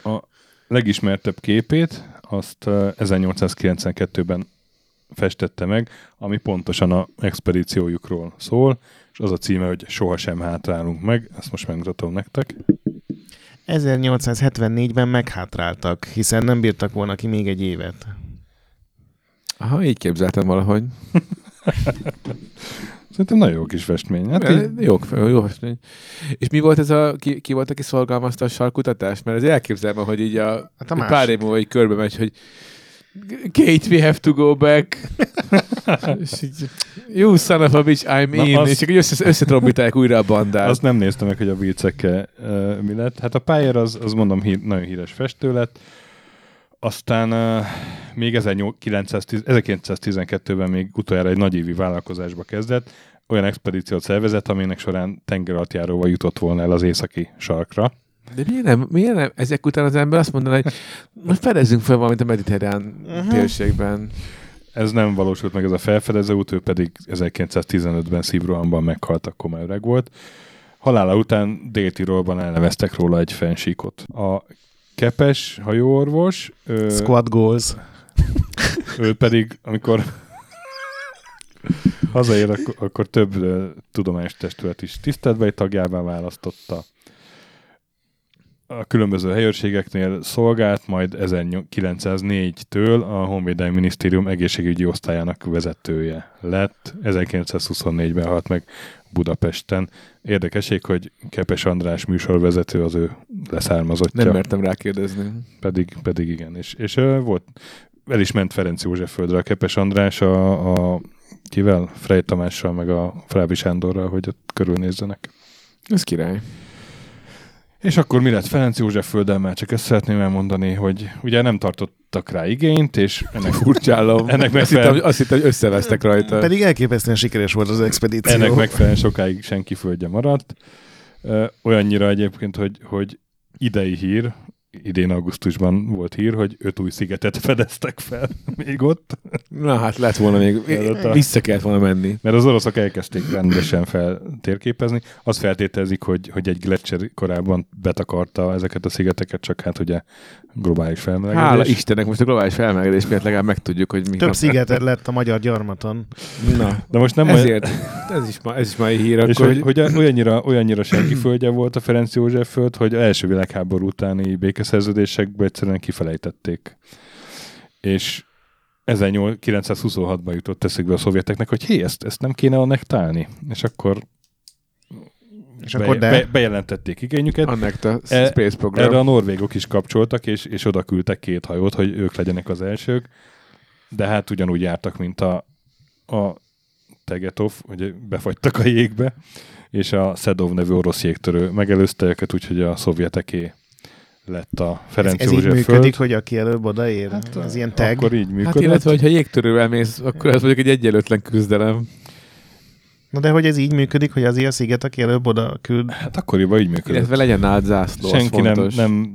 a legismertebb képét azt eh, 1892-ben festette meg, ami pontosan a expedíciójukról szól, és az a címe, hogy Sohasem hátrálunk meg, ezt most megmutatom nektek. 1874-ben meghátráltak, hiszen nem bírtak volna ki még egy évet. Aha, így képzeltem valahogy. Szerintem nagyon jó kis festmény. Hát így, jó, jó festmény. És mi volt ez a, ki, ki volt, aki szorgalmazta a sarkutatás? Mert ez elképzelem, hogy így a, Hát a pár év múlva így körbe megy, hogy Kate, we have to go back. és így, you son of a bitch, I'm Na, in. az- És akkor össze, összetrombitálják újra a bandát. azt nem néztem meg, hogy a viccekkel uh, mi lett. Hát a Pályár az, az mondom, hír, nagyon híres festő lett. Aztán uh, még 1910 1912-ben még utoljára egy nagyévi vállalkozásba kezdett, olyan expedíciót szervezett, aminek során tengeralattjáróval jutott volna el az északi sarkra. De miért nem, miért nem ezek után az ember azt mondaná, hogy most fedezzünk fel valamit a mediterrán Mhm. térségben. Ez nem valósult meg ez a felfedező út, ő pedig 1915-ben szívrohamban meghalt, akkor már öreg volt. Halála után Dél-Tirolban elneveztek róla egy fensíkot. A Kepes hajóorvos, ő, Squad goals. ő pedig, amikor hazaér, akkor, akkor több ö, tudományos testület is tiszteletbeli tagjává választotta. A különböző helyőrségeknél szolgált, majd 1904-től a Honvédelmi Minisztérium egészségügyi osztályának vezetője lett. 1924-ben halt meg Budapesten. Érdekesség, hogy Kepes András műsorvezető az ő leszármazottja. Nem mertem rákérdezni. Pedig, pedig igen. És, és uh, volt, el is ment Ferenc József földre a Kepes András a, a kivel? Frey Tamással, meg a Frábi Sándorral, hogy ott körülnézzenek. Ez király. És akkor mi lett Ferenc József földdel? Már csak ezt szeretném elmondani, hogy ugye nem tartottak rá igényt, és ennek, Furcsálom. Ennek azt, megfelel- hittem, azt hittem, hogy összevesztek rajta. Pedig elképesztően sikeres volt az expedíció. ennek megfelelően sokáig senki földje maradt. Olyannyira egyébként, hogy, hogy idei hír, idén augusztusban volt hír, hogy öt új szigetet fedeztek fel még ott. Na hát lett volna még, a- vissza kellett volna menni. Mert az oroszok elkezdték rendesen feltérképezni. Azt feltételezik, hogy, hogy egy gletszer korábban betakarta ezeket a szigeteket, csak hát ugye globális felmelegedés. Hála Istennek, most a globális felmelegedés miatt legalább megtudjuk, hogy mi Több szigetet lett a magyar gyarmaton. Na, De most nem olyan- ezért, ez is, ma, ez is mai hír, És akkor, hogy, hogy olyannyira, olyannyira senki földje volt a Ferenc József föld, hogy az első világháború utáni békeszerződésekbe egyszerűen kifelejtették. És 1926-ban jutott eszükbe a szovjeteknek, hogy hé, ezt, ezt nem kéne annektálni. És akkor, És akkor de... be, bejelentették igényüket. Annekta E- Space Program. Erre a norvégok is kapcsoltak, és, és oda küldtek két hajót, hogy ők legyenek az elsők. De hát ugyanúgy jártak, mint a, a Tegetov, hogy befagytak a jégbe, és a Szedov nevű orosz jégtörő megelőzte őket, úgyhogy a szovjeteké lett a Ez, Ferenc ez így József működik, föld. hogy aki előbb odaér? Hát, ez ilyen tag? Akkor így működött. Hát illetve, hogyha jégtörővel mész, akkor ez mondjuk egy egyenlőtlen küzdelem. Na de hogy ez így működik, hogy azért a sziget, aki előbb oda küld? Hát akkoriban így működött. Illetve legyen nálad zászló, az Senki nem, nem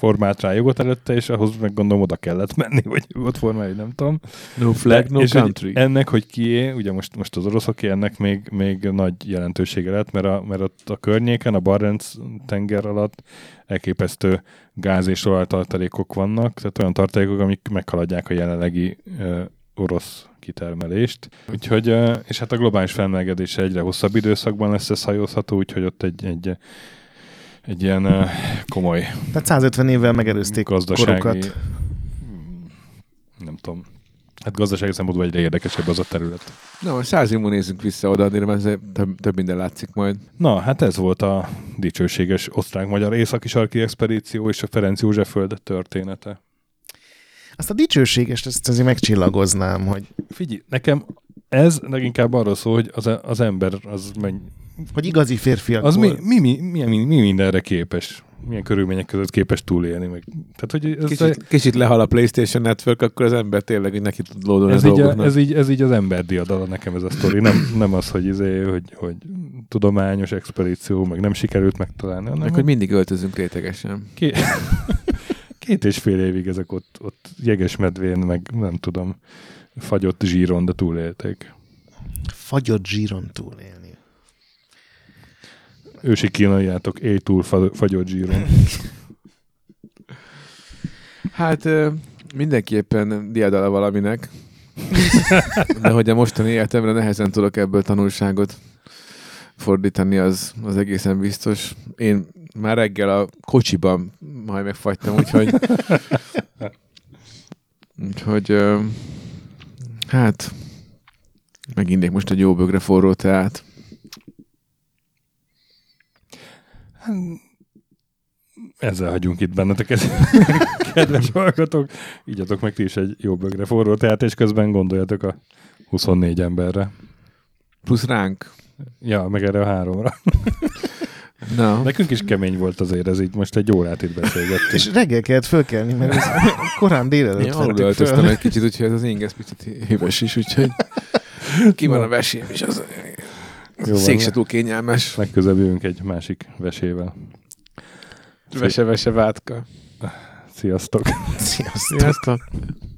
formált rá jogot előtte, és ahhoz meg gondolom oda kellett menni, hogy jogot formálj, nem tudom. No flag, no és country. ennek, hogy kié, ugye most, most az oroszoké, ennek még, még nagy jelentősége lett, mert, a, mert ott a környéken, a Barents tenger alatt elképesztő gáz és olajtartalékok vannak, tehát olyan tartalékok, amik meghaladják a jelenlegi ö, orosz kitermelést. Úgyhogy, és hát a globális felmelegedés egyre hosszabb időszakban lesz ez hajózható, úgyhogy ott egy, egy, egy ilyen komoly Tehát 150 évvel megelőzték gazdasági, korokat. nem tudom, hát gazdasági szempontból egyre érdekesebb az a terület. Na, most száz év múlva nézzünk vissza oda, addig azért több, több minden látszik majd. Na, hát ez volt a dicsőséges osztrák-magyar északi sarki expedíció és a Ferenc József föld története. Azt a dicsőséges, ezt azért megcsillagoznám, hogy, Figyelj, nekem ez leginkább arról szól, hogy az, az ember az, menny, hogy igazi férfiak az mi, mi, mi, mi, mi, mi, mindenre képes, milyen körülmények között képes túlélni. Meg. Tehát, hogy ez, Kicsit, kicsit lehal a PlayStation Network, akkor az ember tényleg így neki tud lódolni ez, a így a, ez, így, ez így az ember diadala nekem ez a sztori. Nem, nem az, hogy, izé, hogy, hogy tudományos expedíció, meg nem sikerült megtalálni. Hanem Meg hogy mindig öltözünk rétegesen. Két, két és fél évig ezek ott, ott jeges medvén, meg nem tudom, fagyott zsíron, de túlélték. Fagyott zsíron túlélni. Ősi kínaiátok, élj túl fa- fagyott zsíron. Hát mindenképpen diadala valaminek. De hogy a mostani életemre nehezen tudok ebből tanulságot fordítani, az, az egészen biztos. Én már reggel a kocsiban majd megfagytam, úgyhogy úgyhogy ö, hát meginnék most egy jó bögre forró teát. Ezzel hagyunk itt benneteket, kedves hallgatók. Ígyatok meg ti is egy jó bögre forró teát, és közben gondoljatok a 24 emberre. Plusz ránk. Ja, meg erre a háromra. Na, Nekünk is kemény volt azért ez így, most egy órát itt beszélgettünk. És reggel kellett fölkelni, mert ez korán délelőtt Én alul föl. egy kicsit, úgyhogy ez az inges picit híves is, úgyhogy ki van a vesém, és az Jó van. szék se túl kényelmes. Legközelebb jövünk egy másik vesével. Vese-vese vátka. Sziasztok! Sziasztok! Sziasztok!